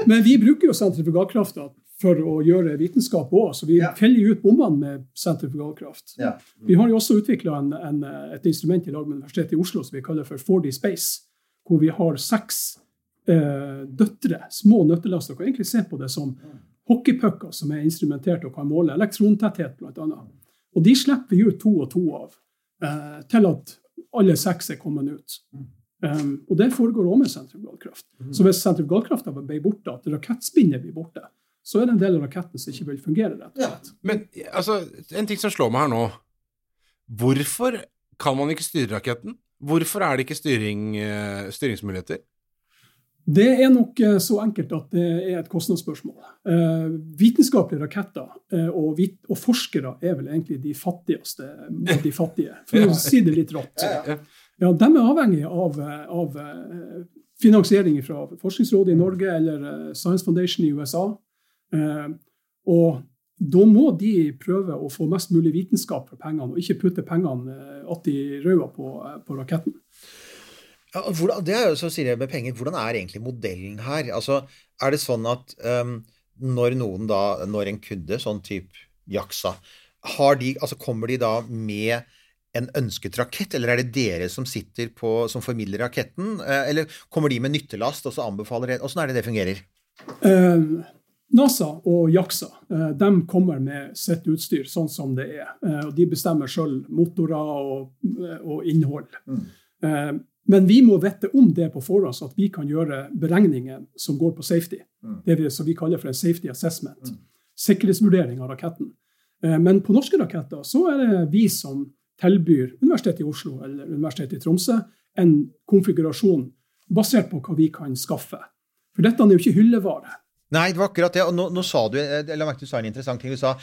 Men vi bruker jo sentrifugalkrafta for å gjøre vitenskap òg, så vi Ja. feller ut bommene med sentrifugalkraft. Ja. Vi har jo også utvikla et instrument i lag med Universitetet i Oslo som vi kaller for 4D Space, hvor vi har seks eh, døtre, små nøttelaster. Du kan egentlig se på det som hockeypucker som er instrumentert og kan måle elektrontetthet, bl.a. Og de slipper vi ut to og to av, eh, til at alle seks er kommet ut. Um, og det foregår òg med sentrifugalkraft. Så hvis sentrifugalkrafta ble borte, at rakettspinnet blir borte, så er det en del av raketten som ikke vil fungere. rett og slett. Men altså, en ting som slår meg her nå. Hvorfor kan man ikke styre raketten? Hvorfor er det ikke styring, eh, styringsmuligheter? Det er nok eh, så enkelt at det er et kostnadsspørsmål. Eh, vitenskapelige raketter eh, og, vit og forskere er vel egentlig de fattigste av de fattige, for å si det litt rått. Ja. Ja, De er avhengig av, eh, av finansiering fra Forskningsrådet i Norge eller Science Foundation i USA. Eh, Og da må de prøve å få mest mulig vitenskap for pengene, og ikke putte pengene eh, att i røda på, eh, på raketten. Ja, hvordan, det er jo så sier jeg med penger, hvordan er egentlig modellen her? Altså, er det sånn at um, når noen da, når en kunde, sånn type Jaksa, har de, altså kommer de da med en ønsket rakett, eller er det dere som sitter på, som formidler raketten? Eller kommer de med nyttelast, og så anbefaler dere? Åssen er det det fungerer? Eh, NASA og Jaksa eh, de kommer med sitt utstyr sånn som det er. Eh, og De bestemmer sjøl motorer og, eh, og innhold. Mm. men vi må vite om det på forhånd, så at vi kan gjøre beregninger som går på safety. Det vi, som vi kaller for en safety assessment. Sikkerhetsvurdering av raketten. Men på norske raketter så er det vi som tilbyr Universitetet i Oslo eller Universitetet i Tromsø en konfigurasjon basert på hva vi kan skaffe. For dette er jo ikke hyllevare. Nei, det var akkurat det. Og nå, nå sa du eller jeg merke du sa en interessant ting. Du sa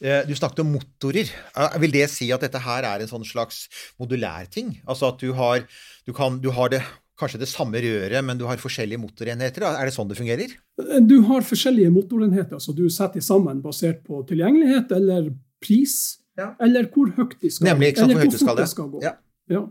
eh, du snakket om motorer. Eh, Vil det si at dette her er en sånn slags modulær ting? Altså at du har, du kan, du har det, kanskje det samme røret, men du har forskjellige motorenheter? Er det sånn det fungerer? Du har forskjellige motorenheter som du setter sammen basert på tilgjengelighet eller pris, Ja. eller hvor høyt de skal Nemlig, ikke sant, eller hvor fort skal det. skal gå. Ja. Ja.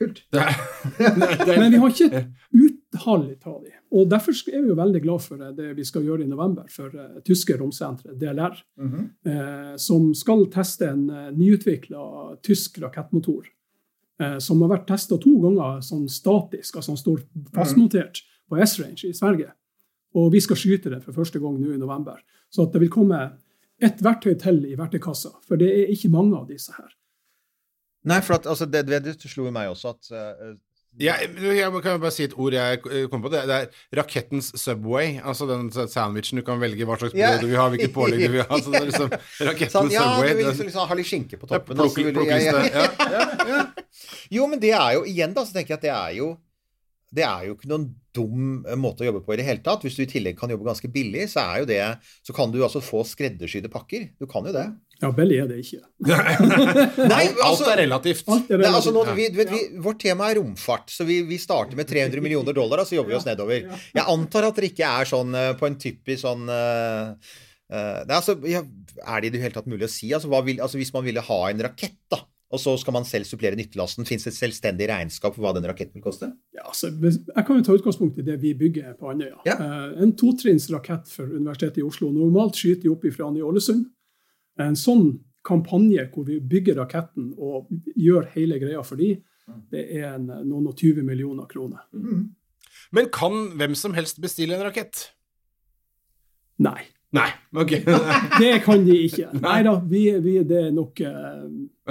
Kult. Men vi har ikke et uttall av dem. Og derfor er vi jo veldig glad for det vi skal gjøre i november for uh, tyske romsenteret, DLR, Mhm. eh, som skal teste en uh, nyutvikla tysk rakettmotor. eh, som har vært testa to ganger sånn statisk, altså han står fastmontert på S-range i Sverige. Og vi skal skyte det for første gang nå i november. Så det vil komme ett verktøy til i verktøykassa, for det er ikke mange av disse her. Nei, for at, altså, det, det, det slo meg også at eh, Jeg, jeg kan bare si et ord jeg kom på. Det, det er rakettens Subway. Altså den sandwichen du kan velge hva slags brød du vil ha, hvilket pålegg du vil ha. Så det er liksom rakettens Sånn, ja, Subway. du vil liksom, liksom ha litt skinke på toppen. vil du- ja, ja. ja. Jo, men det er jo igjen, da, så tenker jeg at det er jo det er jo ikke noen dum eh, måte å jobbe på i det hele tatt. Hvis du i tillegg kan jobbe ganske billig, så er jo det Så kan du altså få skreddersydde pakker. Du kan jo det. Ja, billig er det ikke. Nei, Alt er relativt. Alt er Nei, altså nå, vi, vi, vi, vårt tema er romfart, så vi, vi starter med 300 millioner dollar, og så jobber vi oss nedover. Jeg antar at dere ikke er sånn eh, på en typisk sånn uh, eh, Nei, altså, ja, Er det i det hele tatt mulig å si? Altså, hva vil, altså, Hvis man ville ha en rakett, da, og så skal man selv supplere nyttelasten, fins det et selvstendig regnskap for hva den raketten vil koste? Ja, altså, jeg kan jo ta utgangspunkt i det vi bygger på Andøya. Ja. Uh, En totrinns rakett for Universitetet i Oslo. Normalt skyter de opp fra i Ålesund. En sånn kampanje hvor vi bygger raketten og gjør hele greia for de, det er en, noen og 20 millioner kroner. Men kan hvem som helst bestille en rakett? Nei, Nei. Ok. det kan de ikke. Nei da, vi, vi, det er nok eh,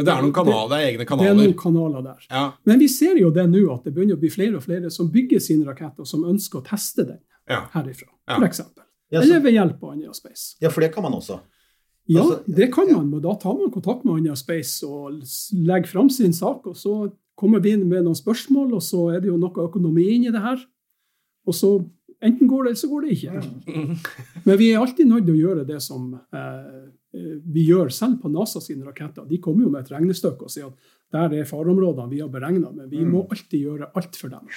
det er noen kanaler, det egne kanaler. Det er noen kanaler der. Ja. Men vi ser jo det nå, at det begynner å bli flere og flere som bygger sin rakett, og som ønsker å teste den Ja. herifra, Ja. eksempel. Ja, Eller ved hjelp av Andøya Space. Ja, for det kan man også. Ja, Altså, det kan man, men da tar man kontakt med Andøya Space og legger fram sin sak, og så kommer vi inn med noen spørsmål, og så er det jo noe økonomi inni det her. Og så enten går det, eller så går det ikke. Men vi er alltid nødt til å gjøre det som eh, eh, vi gjør selv på NASA sine raketter. De kommer jo med et regnestykke og sier at der er fareområdene vi har beregna, men vi må alltid gjøre alt for dem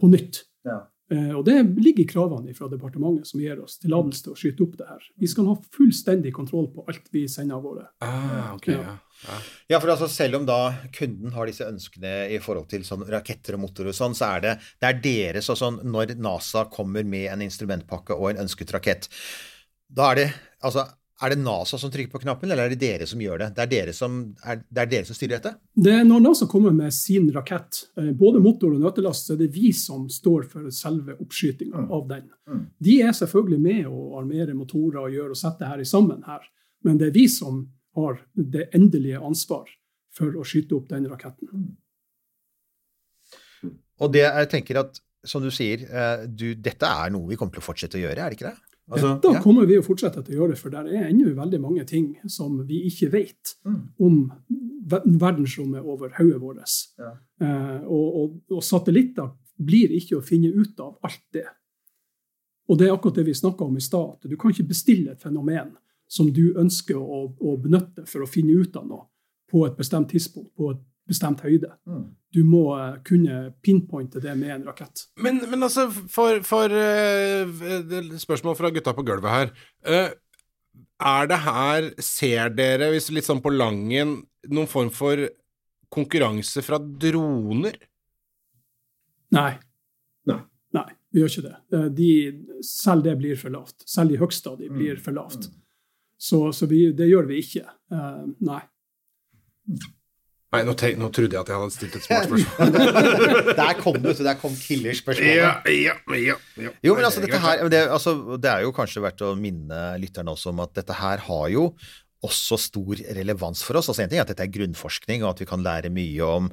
på nytt. Ja. Eh, Og Det ligger i kravene fra departementet som gir oss tillatelse til å skyte opp det her. Vi skal ha fullstendig kontroll på alt vi sender av gårde. Ah, ok, ja. Ja. Ja, for altså selv om da kunden har disse ønskene i forhold til sånn raketter og motorer og sånn, så er det, det er deres og sånn Når NASA kommer med en instrumentpakke og en ønsket rakett, da er det altså er det NASA som trykker på knappen, eller er det dere som gjør det? Det er dere som, er, det er dere som styrer dette? Det er når NASA kommer med sin rakett, eh, både motor og nøtelast, så er det vi som står for selve oppskytinga av den. De er selvfølgelig med å armere motorer og gjøre og sette her sammen her, men det er vi som har det endelige ansvar for å skyte opp den raketten. Og det jeg tenker at, som du sier, eh, du, dette er noe vi kommer til å fortsette å gjøre, er det ikke det? Altså, Da ja. kommer vi å fortsette til å gjøre, for det er ennå veldig mange ting som vi ikke vet om verdensrommet over hodet vårt. Ja. Eh, og, og, og satellitter blir ikke å finne ut av alt det. Og det er akkurat det vi snakka om i stad, du kan ikke bestille et fenomen som du ønsker å, å benytte for å finne ut av noe på et bestemt tidspunkt, på et bestemt høyde. Du må eh, kunne pinpointe det med en rakett. Men, men altså, for, for uh, spørsmål fra gutta på gulvet her. Uh, er det her, ser dere, hvis litt sånn på langen, noen form for konkurranse fra droner? Nei. Nei, Nei vi gjør ikke det. De, selv det blir for lavt. Selv de høyeste av de blir for lavt. Så, så vi, det gjør vi ikke. Uh, nei. Nei, nå, tenk, nå trodde jeg at jeg hadde stilt et smart spørsmål. Der kom du, så der kom killerspørsmålet. ja, ja, ja, ja. Jo, men altså, dette her, det, altså, det er jo kanskje verdt å minne lytterne også om at dette her har jo også stor relevans for oss. Altså En ting er at dette er grunnforskning, og at vi kan lære mye om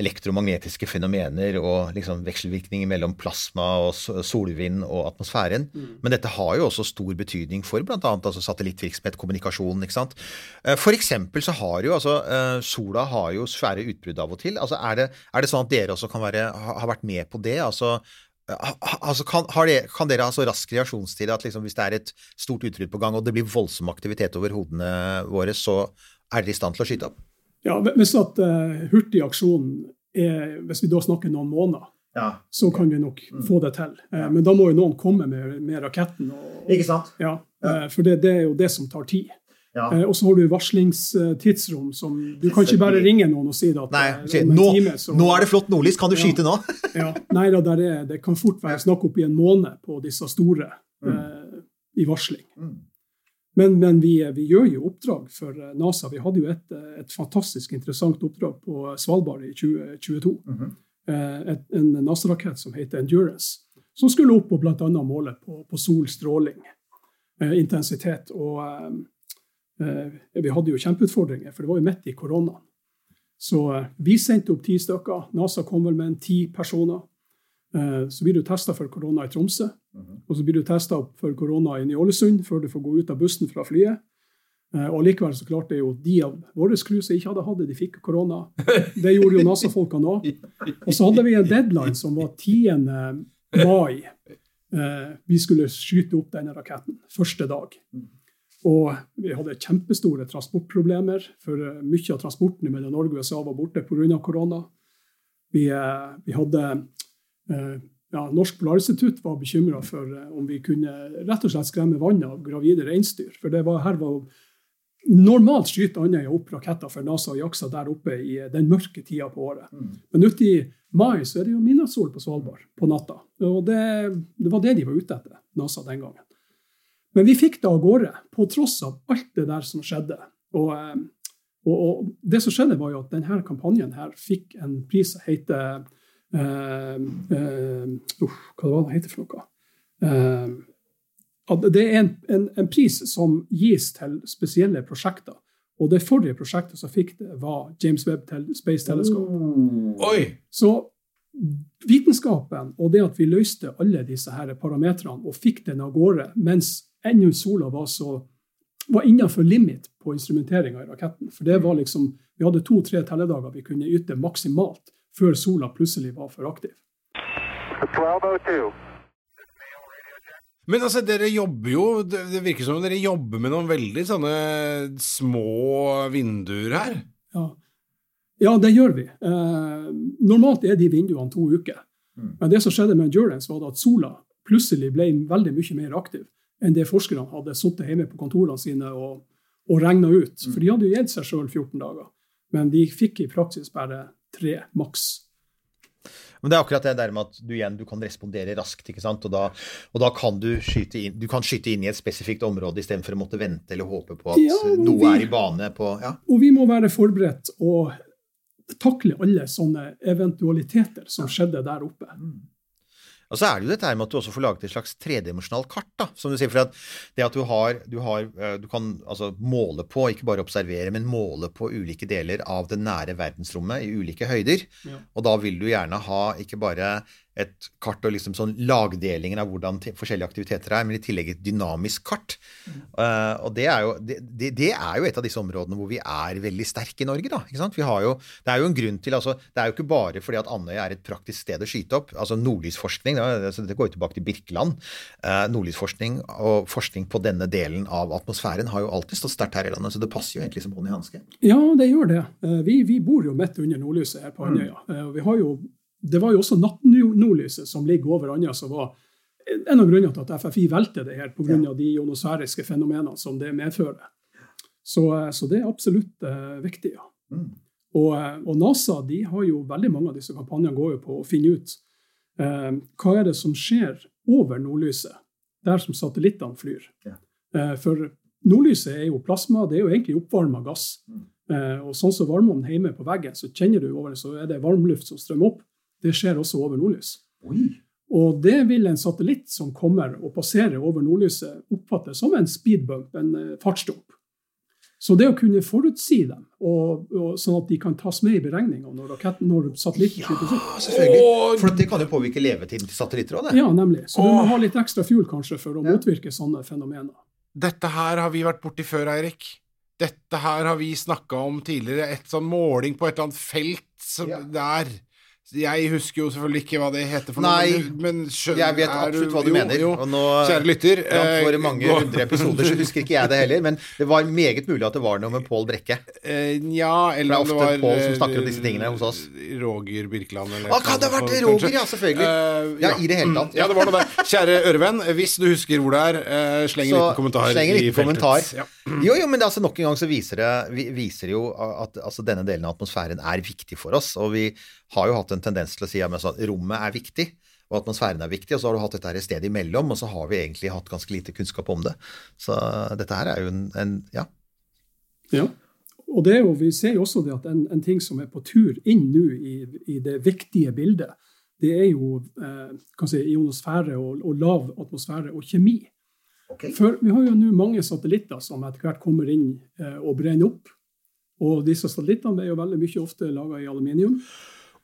elektromagnetiske fenomener og liksom vekselvirkninger mellom plasma og solvind og atmosfæren. Men dette har jo også stor betydning for bl.a. Altså satellittvirksomhet, kommunikasjon. ikke sant? Eh, For eksempel så har jo altså eh, sola har jo svære utbrudd av og til. Altså Er det, er det sånn at dere også kan være, ha, har vært med på det? altså Altså, kan, har det, kan dere ha så rask reaksjonstid at liksom, hvis det er et stort utbrudd på gang, og det blir voldsom aktivitet over hodene våre, så er dere i stand til å skyte opp? Ja, hvis at uh, hurtig aksjon er, hvis vi da snakker noen måneder, Ja. så kan vi nok få det til. Eh, men da må jo noen komme med, med raketten. Og, Ikke sant? ja, uh, for det, det er jo det som tar tid. Ja. Eh, og så har du varslingstidsrom som Du kan ikke bare ringe noen og si at Nei, okay. om en nå, time så- nå er det flott nordlys, kan du Ja. skyte nå? Ja, nei da, er, det kan fort være snakk opp i en måned på disse store eh, i varsling. Men, men vi, vi gjør jo oppdrag for eh, NASA. Vi hadde jo et, eh, et fantastisk interessant oppdrag på Svalbard i 2022. eh, et, en NASA-rakett som heter Endurance, som skulle opp og bl.a. måle på, på solstråling, eh, intensitet. Og eh, eh, vi hadde jo kjempeutfordringer, for det var jo midt i koronaen. Så eh, vi sendte opp ti stykker. NASA kom vel med en ti personer. Eh, Så blir du testa for korona i Tromsø. Og så blir du testa for korona i Ny-Ålesund før du får gå ut av bussen fra flyet. Eh, Og likevel så klarte jo de av våre crew som ikke hadde hatt det, de fikk korona. Det gjorde jo NASA-folkene òg. Og så hadde vi en deadline som var 10. mai. Eh, Vi skulle skyte opp denne raketten første dag. Og vi hadde kjempestore transportproblemer, for eh, mye av transporten mellom Norge og USA var borte pga. korona. Vi, eh, vi hadde eh, ja, Norsk Polarinstitutt var bekymra for om vi kunne rett og slett skremme vannet av gravide reinsdyr. For det var, her var Normalt skyter Andøya opp raketter for NASA og jaksa der oppe i den mørke tida på året. Men ute i mai så er det jo midnattssol på Svalbard på natta. Og det, det var det de var ute etter, NASA den gangen. Men vi fikk det av gårde, på tross av alt det der som skjedde. Og, eh, og, og det som skjedde, var jo at denne kampanjen her fikk en pris som heter uh, uh, uff, Hva var det heter for noe? Eh, det er en, en, en pris som gis til spesielle prosjekter. Og det forrige prosjektet som fikk det, var James Webb til Space Telescope. Oi! Så vitenskapen og det at vi løste alle disse her parametrene og fikk den av gårde mens ennå sola var så var innenfor limit på instrumenteringa i raketten. For det var liksom, Vi hadde to-tre telledager vi kunne yte maksimalt før sola plutselig var for aktiv. 1202. Men altså, dere jobber jo Det det virker som om dere jobber med noen veldig sånne små vinduer her. Ja, ja det gjør vi. Eh, normalt er de vinduene to uker. Men det som skjedde med Endurance, var at sola plutselig ble veldig mye mer aktiv enn det forskerne hadde sittet hjemme på kontorene sine og, og regna ut. For de hadde jo gitt seg sjøl 14 dager. Men de fikk i praksis bare tre maks. Men det er akkurat det der med at du igjen du kan respondere raskt, ikke sant. Og da, og da kan du skyte inn, du kan skyte inn i et spesifikt område istedenfor å måtte vente eller håpe på at Ja, noe vi- er i bane på Ja. Og vi må være forberedt og takle alle sånne eventualiteter som skjedde der oppe. Og så er det jo dette her med at du også får laget et slags tredimensjonalt kart, da, som du sier. For at det at du har, du har eh, Du kan altså måle på, ikke bare observere, men måle på ulike deler av det nære verdensrommet i ulike høyder. Ja. Og da vil du gjerne ha ikke bare et kart og liksom sånn lagdelingen av hvordan forskjellige aktiviteter er, men i tillegg et dynamisk kart. Eh, og det er, jo, det, det, er jo et av disse områdene hvor vi er veldig sterke i Norge, da. Ikke sant? Vi har jo, det er jo en grunn til altså, Det er jo ikke bare fordi at Andøya er et praktisk sted å skyte opp. altså Nordlysforskning, da, altså, det går jo tilbake til Birkeland. Uh, nordlysforskning og forskning på denne delen av atmosfæren har jo alltid stått sterkt her i landet, så det passer jo egentlig som hånd i hanske. Ja, det gjør det. Uh, Vi, vi bor jo midt under nordlyset her på Andøya. Mm. Vi har jo, det var jo også nattnordlyset som ligger over Andøya, som var en av grunnene til at FFI valgte det her, pga. av de ionosfæriske fenomenene som det medfører. Så, så det er absolutt uh, viktig, ja. Og, eh, og NASA de har jo veldig mange av disse kampanjene går jo på å finne ut uh, hva er det som skjer over nordlyset, der som satellittene flyr. Ja. Uh, for nordlyset er jo plasma, det er jo egentlig oppvarma gass. Eh, og sånn som varmeovnen hjemme på veggen, så kjenner du over det, så er det varmluft som strømmer opp. Det skjer også over nordlys. Og det vil en satellitt som kommer og passerer over nordlyset, oppfatte som en speedbump, en eh, fartsdump. Så det å kunne forutsi dem, og, og sånn at de kan tas med i beregninga når, når satellitten skytes opp. selvfølgelig. For det kan jo påvirke levetiden til satellitter òg, det. Ja, nemlig. Så du må ha litt ekstra fuel kanskje for å Ja. motvirke sånne fenomener. Dette her har vi vært borti før, Eirik. Dette her har vi snakka om tidligere. Et sånn måling på et eller annet felt som Ja. der. Jeg husker jo selvfølgelig ikke hva det heter for Nei, noe, men skjø- Jeg vet absolutt hva du jo, mener. Jo, Og nå, Kjære lytter. For eh, mange nå. hundre episoder så husker ikke jeg det heller, men det var meget mulig at det var noe med Pål Brekke. Eh, ja, eller Det det ofte var Pål som eh, snakker om disse tingene hos oss. Roger Birkeland eller ah, kan det ha vært? Roger, ja, selvfølgelig. Uh, Ja, i det hele tatt. Ja, det var noe der. Kjære ørevenn, hvis du husker hvor det er, uh, sleng en liten kommentar sleng en i liten kommentar. Ja. Jo, jo, men det, altså, nok en gang så viser det viser jo at altså, denne delen av atmosfæren er viktig for oss. Og vi har jo hatt en tendens til å si at altså, rommet er viktig, og atmosfæren er viktig. Og så har du hatt dette her stedet imellom, og så har vi egentlig hatt ganske lite kunnskap om det. Så dette her er jo en, en ja. Ja. Og det er jo, vi ser jo også det at en, en ting som er på tur inn nå i, i det viktige bildet, det er jo eh, kan si, ionosfære og, og lav atmosfære og kjemi. For vi har jo nå mange satellitter som etter hvert kommer inn eh, og brenner opp. Og disse satellittene er jo veldig mye ofte laga i aluminium.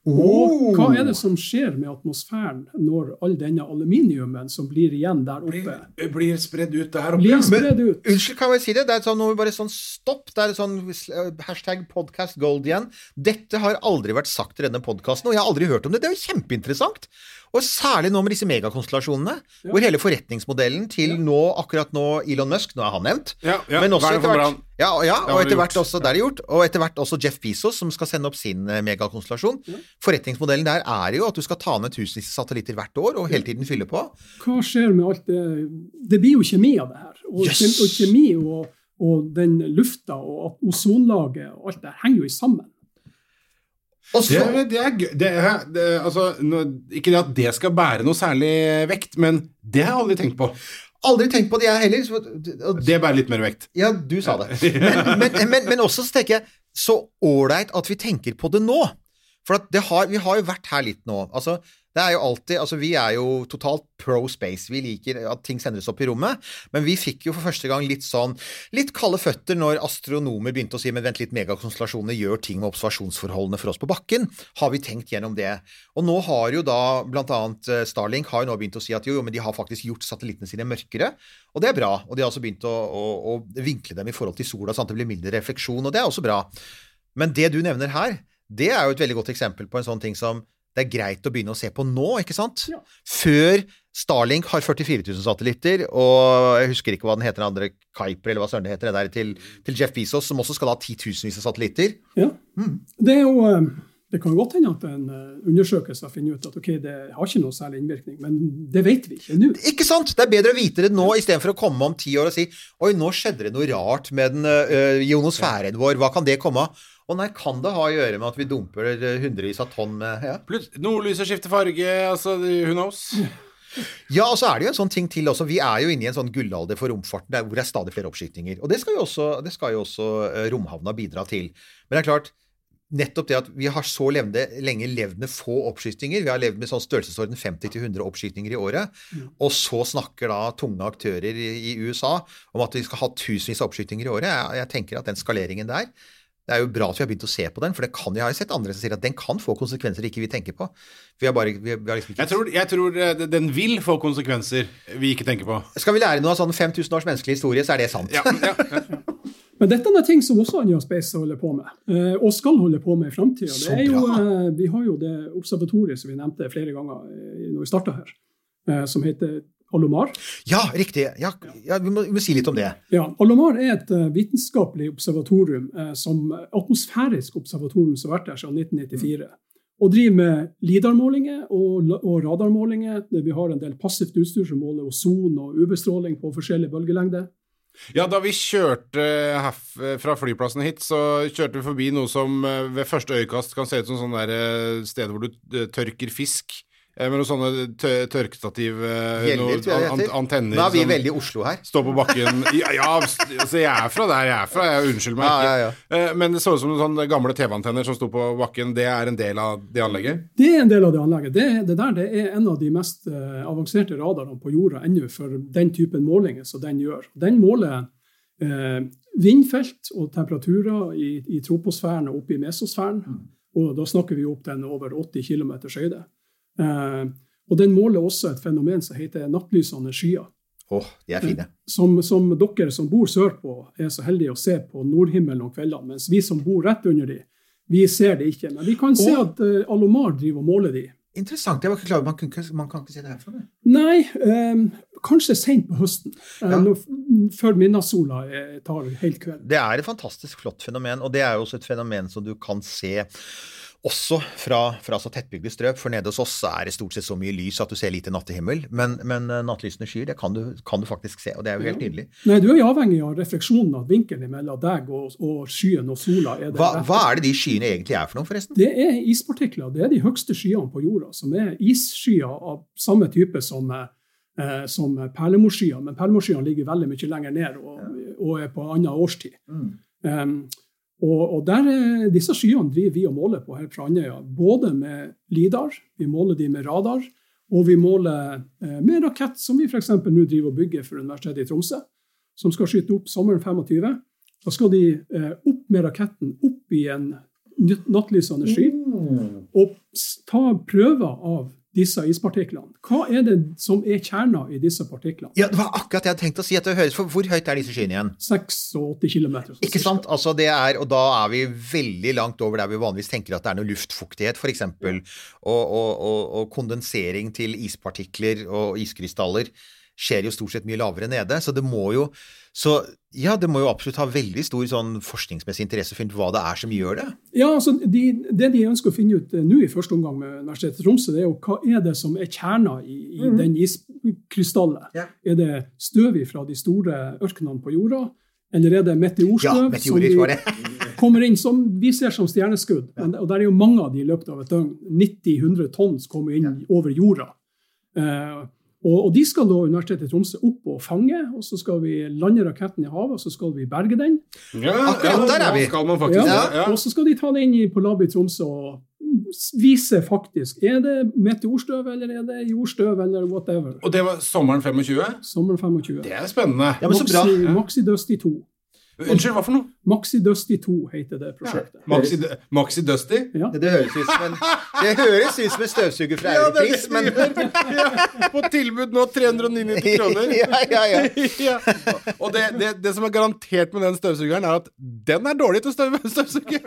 Oh! Og hva er det som skjer med atmosfæren når all denne aluminiumen som blir igjen der oppe, Blir, blir spredd ut der oppe. blir spredd ut? Unnskyld, kan jeg si det? Det er sånn, nå må vi bare sånn stopp. Det er sånn uh, hashtag podcast gold igjen. Dette har aldri vært sagt i denne podkasten, og jeg har aldri hørt om det. Det er jo kjempeinteressant. Og særlig nå med disse megakonstellasjonene, Ja. hvor hele forretningsmodellen til nå, akkurat nå Elon Musk, nå er han nevnt, Ja, ja, men også etter hvert. Ja, ja, og etter hvert også, det er det gjort, og etter hvert også Jeff Bezos, som skal sende opp sin megakonstellasjon. megakonstellasjon. Forretningsmodellen der er jo at du skal ta ned tusenvis av satellitter hvert år, og hele tiden fylle på. Hva skjer med alt det Det blir jo kjemi av det her. Og, Yes! og kjemi og, og den lufta og ozonlaget og alt det henger jo sammen. Også, Det, det er gøy. Det er, det, altså, ikke det at det skal bære noe særlig vekt, men det har jeg aldri tenkt på. Aldri tenkt på det, jeg heller. så- det er bare litt mer vekt. Ja, du sa det. Men, men, men, men også så tenker jeg så ålreit at vi tenker på det nå. For at det har, vi har jo vært her litt nå. Altså, det er jo alltid, altså Vi er jo totalt pro space. Vi liker at ting sendes opp i rommet. Men vi fikk jo for første gang litt sånn litt kalde føtter når astronomer begynte å si men vent litt, megakonstellasjoner gjør ting med observasjonsforholdene for oss på bakken. Har vi tenkt gjennom det? Og nå har jo da blant annet eh, Starlink har jo nå begynt å si at jo, jo, men de har faktisk gjort satellittene sine mørkere. Og det er bra. Og de har også begynt å, å, å vinkle dem i forhold til sola, sånn at det blir mindre refleksjon, og det er også bra. Men det du nevner her, det er jo et veldig godt eksempel på en sånn ting som det er greit å begynne å se på nå, ikke sant? Ja. Før Starlink har 44 000 satellitter, og jeg husker ikke hva den heter, den andre Kuiper, eller hva søren det heter, det der til, til Jeff Bezos, som også skal ha titusenvis av satellitter. Ja. Mm. Det jo eh, det kan jo godt hende at en eh, undersøkelse har funnet ut at ok, det har ikke noe særlig innvirkning, men det vet vi ikke nå. Ikke sant? Det er bedre å vite det nå istedenfor å komme om ti år og si Oi, nå skjedde det noe rart med den øh, ionosfæren vår, hva kan det komme av? Å nei, kan det ha å gjøre med at vi dumper øh, hundrevis av tonn med ja. Nordlyset skifter farge, altså who knows? ja, og så er det jo en sånn ting til også. Vi er jo inne i en sånn gullalder for romfarten der hvor det er stadig flere oppskytinger. Og det skal jo også, det skal jo også øh, romhavna bidra til. Men det er klart, nettopp det at vi har så levende, lenge levd med få oppskytinger. Vi har levd med sånn størrelsesorden 50-100 oppskytinger i året. Og så snakker da tunge aktører i, i USA om at vi skal ha tusenvis av oppskytinger i året. Jeg, jeg tenker at den skaleringen der det er jo bra at vi har begynt å se på den, for det kan, jeg har jo sett andre som sier at den kan få konsekvenser ikke vi tenker på. Vi har bare vi har, vi har liksom ikke Jeg tror, jeg tror eh, den vil få konsekvenser vi ikke tenker på. Skal vi lære noe av sånn 5000 års menneskelig historie, så er det sant. Ja, ja, ja. Men dette er ting som også Anja Space holder på med, eh, og skal holde på med i framtida. Vi har jo det observatoriet som vi nevnte flere ganger eh, når vi starta her, eh, som heter Alomar. Ja, riktig. Ja, ja, vi, må, vi må si litt om det. Ja, Alomar er et eh, vitenskapelig observatorium, eh, som atmosfærisk observatorium som har vært der siden 1994. Og driver med LIDAR-målinger og, og radarmålinger. Vi har en del passivt utstyr som måler ozon og UV-stråling på forskjellige bølgelengder. Ja, da vi kjørte herf, fra flyplassen hit, så kjørte vi forbi noe som eh, ved første øyekast kan se ut som sånn eh, sted hvor du eh, tørker fisk. Eh, Med noen sånne tørkestativ, eh, Gjeller, noen an antenner Nå er vi som veldig i Oslo her. står på bakken. Ja, ja, altså jeg er fra der jeg er fra, jeg unnskyld meg Ja, ikke. ja, ja. Eh, Men det så ut som noen sånne gamle TV-antenner som sto på bakken. Det er en del av det anlegget? Det er en del av det anlegget. Det, det der det er en av de mest avanserte radarene på jorda ennå for den typen målinger som den gjør. Den måler eh, vindfelt og temperaturer i, i troposfæren og oppe i mesosfæren. Og da snakker vi opp den over 80 km høyde. Eh, og den måler også et fenomen som heter nattlysende skyer. Oh, de er fine. Som, som dere som bor sørpå, er så heldige å se på nordhimmelen om kveldene. Mens vi som bor rett under de, vi ser det ikke. Men vi kan se at uh, Alomar driver og måler de. Interessant. Jeg var ikke klar over man, man kan ikke se det herfra. det. Nei, eh, kanskje sent på høsten. eh, Ja. når, før midnattssola eh, tar helt kveld. Det er et fantastisk flott fenomen, og det er jo også et fenomen som du kan se også fra, fra så tettbygde strøk, for nede hos oss er det stort sett så mye lys at du ser lite nattehimmel. Men, men eh, nattlysende skyer, det kan du, kan du faktisk se, og det er jo helt nydelig. Nei, Du er jo avhengig av refleksjonen av vinkelen mellom deg og, og skyen og sola. Er det Hva, hva er det de skyene egentlig er for noe, forresten? Det er ispartikler. Det er de høgste skyene på jorda, som er isskyer av samme type som, eh, som perlemorskyer. Men perlemorskyene ligger veldig mye lenger ned og, og er på annen årstid. Um, og, og der, er- disse skyene driver vi og måler på her fra Andøya. Både med LIDAR, vi måler de med radar, og vi måler eh, med rakett, som vi f.eks. nå driver og bygger for Universitetet i Tromsø, som skal skyte opp sommeren 25. Da skal de eh, opp med raketten, opp i en nattlysende sky, og ta prøver av disse ispartiklene. Hva er det som er kjerna i disse partiklene? Ja, det var akkurat det jeg hadde tenkt å si. at det høres, for Hvor høyt er disse skyene igjen? 86 km. Ikke sant? Altså det er, og da er vi veldig langt over der vi vanligvis tenker at det er noe luftfuktighet, f.eks. Og, og, og, og kondensering til ispartikler og iskrystaller skjer jo stort sett mye lavere nede. Så det må jo så ja, det må jo absolutt ha veldig stor sånn forskningsmessig interesse for hva det er som gjør det. Ja, altså de, Det de ønsker å finne ut eh, nå i første omgang med Universitetet i Tromsø, det er jo hva er det som er kjerna i, i den iskrystallet. Ja. Er det støv fra de store ørkenene på jorda, eller er det meteorstøv Ja, som det. kommer inn som vi ser som stjerneskudd? Men, og der er jo mange av de i løpet av et døgn. 90-100 tonn kommer inn over jorda. Eh, og, og de skal da Universitetet i Tromsø opp og fange, og så skal vi lande raketten i havet, og så skal vi berge den. Ja, Akkurat der er vi. Skal man faktisk Ja. Ja. Og så skal de ta det inn på lab i Tromsø og vise faktisk er det meteorstøv eller er det jordstøv eller whatever. Og det var sommeren 25? Sommeren 25. Det er spennende. Ja, men så bra. Maxi, Maxi Dusty 2. Unnskyld, hva for noe? Maxi Dusty 2 heter det prosjektet. Maxi, Maxi Dusty? Ja. Det høres ut som en, det høres ut som en støvsuger fra Europris, men ja, På tilbud nå 399 kroner. ja, ja, ja. ja. Og det, det, det som er garantert med den støvsugeren, er at den er dårlig til å støv, støvsuge.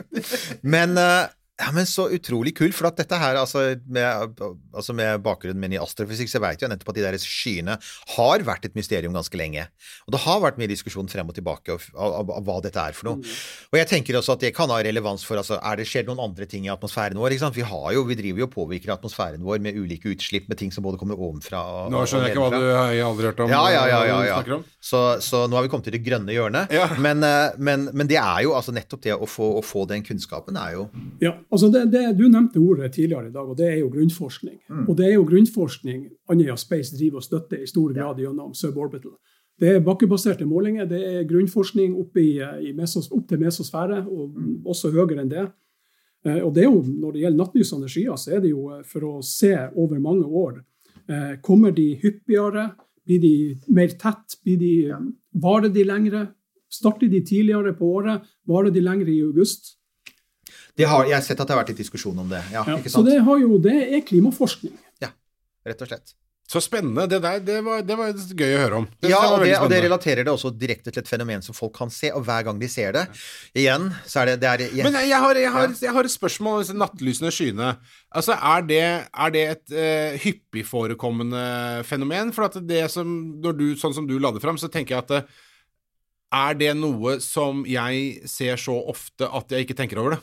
Men, eh, ja, men så utrolig kult, for at dette her, altså med, altså med bakgrunnen min i astrofysikk, så vet jeg nettopp at de der skyene har vært et mysterium ganske lenge. Og det har vært mye diskusjon frem og tilbake av, av, av hva dette er for noe. Og jeg tenker også at det kan ha relevans for altså, er det skjedd noen andre ting i atmosfæren vår? ikke sant? Vi, har jo, vi driver jo og påvirker atmosfæren vår med ulike utslipp, med ting som både kommer ovenfra og Nå skjønner jeg ikke hva du jeg har aldri hørt om. Ja, ja, ja, ja, ja. Så, så nå har vi kommet til det grønne hjørnet. Ja. Men, eh, men, men det er jo altså nettopp det å få, å få den kunnskapen er jo Ja, altså det, det, Du nevnte ordet tidligere i dag, og det er jo grunnforskning. Og det er jo grunnforskning Andøya Space driver og støtter i stor grad gjennom suborbital. Det er bakkebaserte målinger, det er grunnforskning opp, i, i mesos, opp til mesosfære, og også høyere enn det. Eh, Og det er jo, Når det gjelder nattlysende skyer, så er det jo eh, for å se over mange år. Eh, Kommer de hyppigere? Blir de mer tett? Blir de, Varer de lengre? Starter de tidligere på året? Varer de lengre i august? Det har, Jeg har sett at det har vært litt diskusjon om det. Ja, Ja, ikke så det, har jo, det er klimaforskning. Ja, Rett og slett. Så spennende. Det der det var, det var gøy å høre om. Ja, og det, og det relaterer det også direkte til et fenomen som folk kan se, og hver gang de ser det Igjen, så er det, det er, jeg, Men jeg har, jeg, har, jeg har et spørsmål om disse nattlysende skyene. Altså, Er det, er det et uh, hyppig forekommende fenomen? For at det som, når du, sånn som du la det fram, så tenker jeg at det, er det noe som jeg ser så ofte at jeg ikke tenker over det?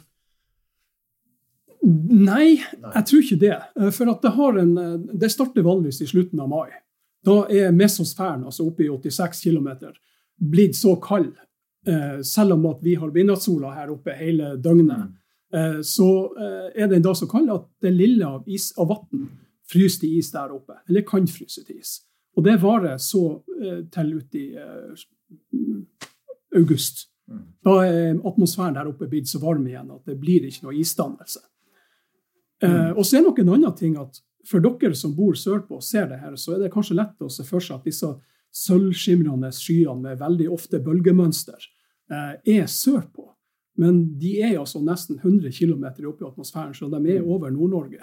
Nei, jeg tror ikke det. Eh, For at det, har en, eh, det starter vanligvis i slutten av mai. Da er mesosfæren, altså oppe i 86 km, blitt så kald, eh, selv om at vi har midnattssola her oppe hele døgnet. Eh, Så er den da så kald at det lille av, is, av vann fryser til is der oppe. Eller kan fryse til is. Og det varer så til ut i august. Da er atmosfæren der oppe blitt så varm igjen at det blir ikke noe isdannelse. Eh, og så er nok en annen ting at for dere som bor sørpå og ser det her, så er det kanskje lett å se for seg at disse sølvskimrende skyene med veldig ofte bølgemønster eh, er sørpå. Men de er altså nesten 100 km oppe i atmosfæren, så de er over Nord-Norge.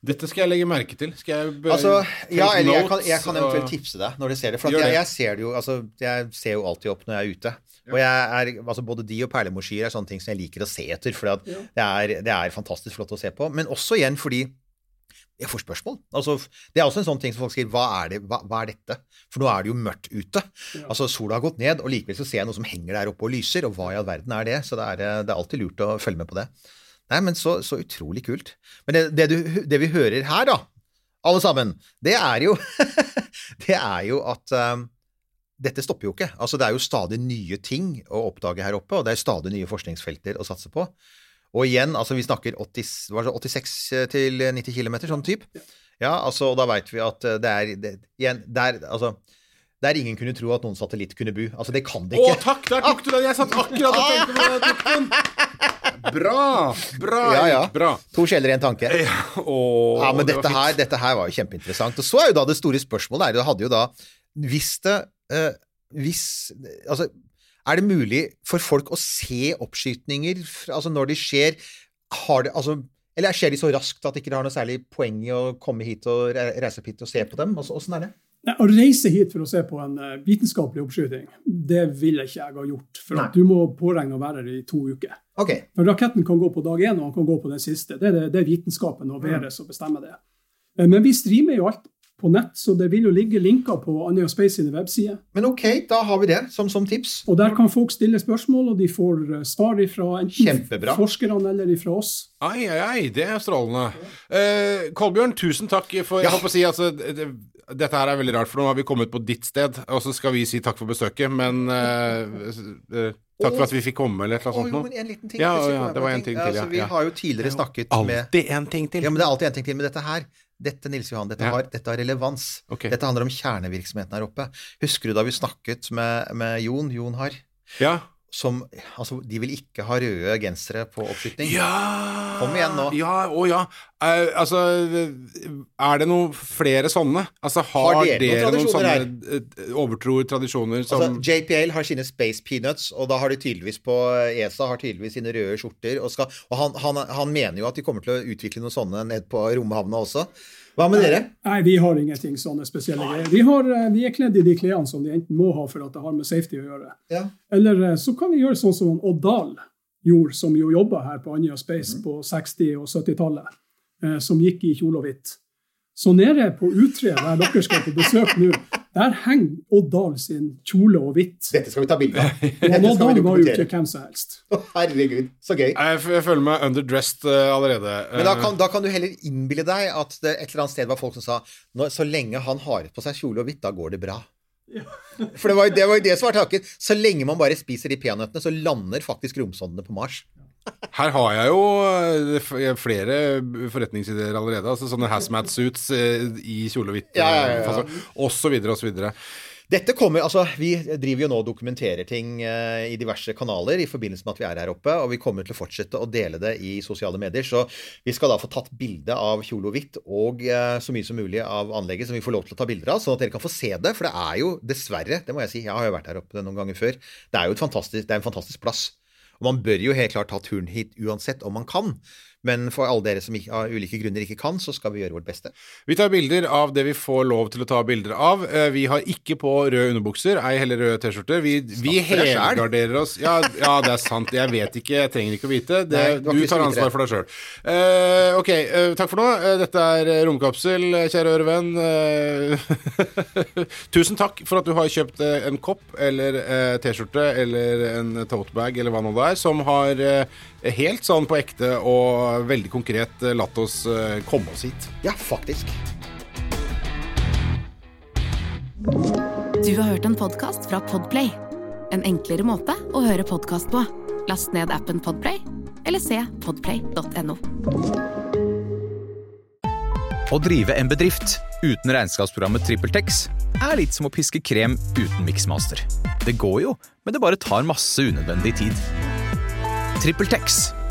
Dette skal jeg legge merke til. Skal jeg Altså, ja, eller jeg kan, jeg kan eventuelt tipse deg når du ser det. For at jeg, jeg ser det jo altså, Jeg ser jo alltid opp når jeg er ute. Og jeg er, altså Både de og perlemorskyer er sånne ting som jeg liker å se etter. For det, det er fantastisk flott å se på. Men også igjen fordi jeg får spørsmål. Altså, det er også en sånn ting som folk sier hva er, det, hva, hva er dette? For nå er det jo mørkt ute. Altså Sola har gått ned, og likevel så ser jeg noe som henger der oppe og lyser. Og hva i all verden er det? Så det er, det er alltid lurt å følge med på det. Nei, men så, så utrolig kult. Men det, det, du, det vi hører her, da, alle sammen, det er jo Det er jo at um, dette stopper jo ikke. Altså, det er jo stadig nye ting å oppdage her oppe, og det er stadig nye forskningsfelter å satse på. Og igjen, altså vi snakker 80, hva er det, 86 til 90 km, sånn type. Ja, altså, og da veit vi at uh, det er det, Igjen, der, altså Der ingen kunne tro at noen satellitt kunne bu. Altså, det kan det Å, ikke. takk! Der tok du den! Jeg satt akkurat og tenkte på jeg tok den. Bra! Bra, Ja, ja. Bra. To skjeller i en tanke. Ja, å, Ja, men det dette her, dette her var jo kjempeinteressant. Og så er jo da det store spørsmålet er, det hadde jo da Hvis det eh, Hvis Altså, Er det mulig for folk å se oppskytninger altså når de skjer? Har det, altså, eller skjer de så raskt at de ikke har noe særlig poeng i å komme hit og reise opp hit og se på dem? Altså, hvordan er det? Nei, Å reise hit for å se på en eh, vitenskapelig oppskyting, det ville ikke jeg ha gjort. For du må påregne å være her i to uker. Okay. For Raketten kan gå på dag én, og han kan gå på den siste. Det er, det, det er vitenskapen og været som bestemmer det. Eh, Men vi streamer jo alt på nett, så det vil jo ligge linker på Andøya Space sine websider. Men ok, da har vi det som, som tips. Og der kan folk stille spørsmål, og de får eh, svar fra enten forskerne eller fra oss. Ai, ai, ai, det er strålende. Uh, Kolbjørn, tusen takk for Jeg Ja. på å si altså, det, Dette her er veldig rart, for nå har vi kommet på ditt sted, og så skal vi si takk for besøket, men uh, uh, Takk for at vi fikk komme, eller et eller Å, annet jo, men en liten ting. Ja, ja, det var en ting til, Altså, vi har jo tidligere snakket med Alltid en ting til. Ja, men det er alltid en ting til. med dette her, dette Nils Johan, dette, Ja. har, dette har relevans. Okay. Dette handler om kjernevirksomheten her oppe. Husker du da vi snakket med, med Jon, Jon Harr, Ja. Som Altså, de vil ikke ha røde gensere på oppskyting. ja Kom igjen nå. Ja, å ja. Uh, altså, er det noen flere sånne? Altså, har, Har dere dere, noen noen sånne tradisjoner eh, overtro tradisjoner som Altså, JPL har sine Space Peanuts, og da har de tydeligvis på ESA har tydeligvis sine røde skjorter. Og, skal, og han, han, han mener jo at de kommer til å utvikle noen sånne ned på romhavna også. Hva med dere? Nei, vi har ingenting sånne spesielle greier. Vi, har, eh, vi er kledd i de klærne som de enten må ha for at det har med safety å gjøre. Ja. Eller eh, så kan vi gjøre sånn som Odd Dahl gjorde, som jo jobba her på Andøya Space mm. på 60- og 70-tallet, eh, som gikk i kjole og hvitt. Så nede på U3, der dere skal på besøk nå, der henger Odd Dahl sin kjole og hvitt. Dette skal vi ta bilde av. Og Dette Odd Dahl var jo ikke hvem som helst. Herregud, så gøy. Jeg, jeg føler meg underdressed uh, allerede. Men da Eh, kan, da kan du heller innbille deg at det et eller annet sted var folk som sa så lenge han har på seg kjole og hvitt, da går det bra. For det var, jo- det var det som var tanken. Så lenge man bare spiser de peanøttene, så lander faktisk romsondene på Mars. Her har jeg jo eh, flere forretningsideer allerede. Altså Sånne hazmat suits eh, i kjole og hvitt, Ja, ja, ja, fasong, og så videre og så videre. Dette kommer, altså Vi driver jo nå og dokumenterer ting i diverse kanaler i forbindelse med at vi er her oppe, og vi kommer til å fortsette å dele det i sosiale medier. Så vi skal da få tatt bilde av kjole og hvitt og så mye som mulig av anlegget som vi får lov til å ta bilder av, sånn at dere kan få se det. For det er jo dessverre, det må jeg si, jeg har jo vært her oppe noen ganger før, det er jo et fantastisk, det er en fantastisk plass. Og man bør jo helt klart ta turen hit uansett om man kan. Men for alle dere som ikke, av ulike grunner ikke kan, så skal vi gjøre vårt beste. Vi tar bilder av det vi får lov til å ta bilder av. Eh, Vi har ikke på røde underbukser, ei heller røde T-skjorter. Vi, vi helgarderer oss. Ja, ja, det er sant. Jeg vet ikke, jeg trenger ikke å vite. Det, Nei, du tar ansvar for deg sjøl. ok, uh, takk for nå. Eh, dette er eh, Romkapsel, kjære ørevenn. Eh, Tusen takk for at du har kjøpt eh, en kopp eller eh, T-skjorte eller en tote bag eller hva nå det er, som har eh, helt sånn på ekte og veldig konkret eh, latt oss eh, komme oss hit. Ja, faktisk. Du har hørt en podkast fra Podplay. En enklere måte å høre podkast på. Last ned appen Podplay, eller se podplay.no. Å drive en bedrift uten regnskapsprogrammet TrippelTex er litt som å piske krem uten miksmaster. Det går jo, men det bare tar masse unødvendig tid. TrippelTex,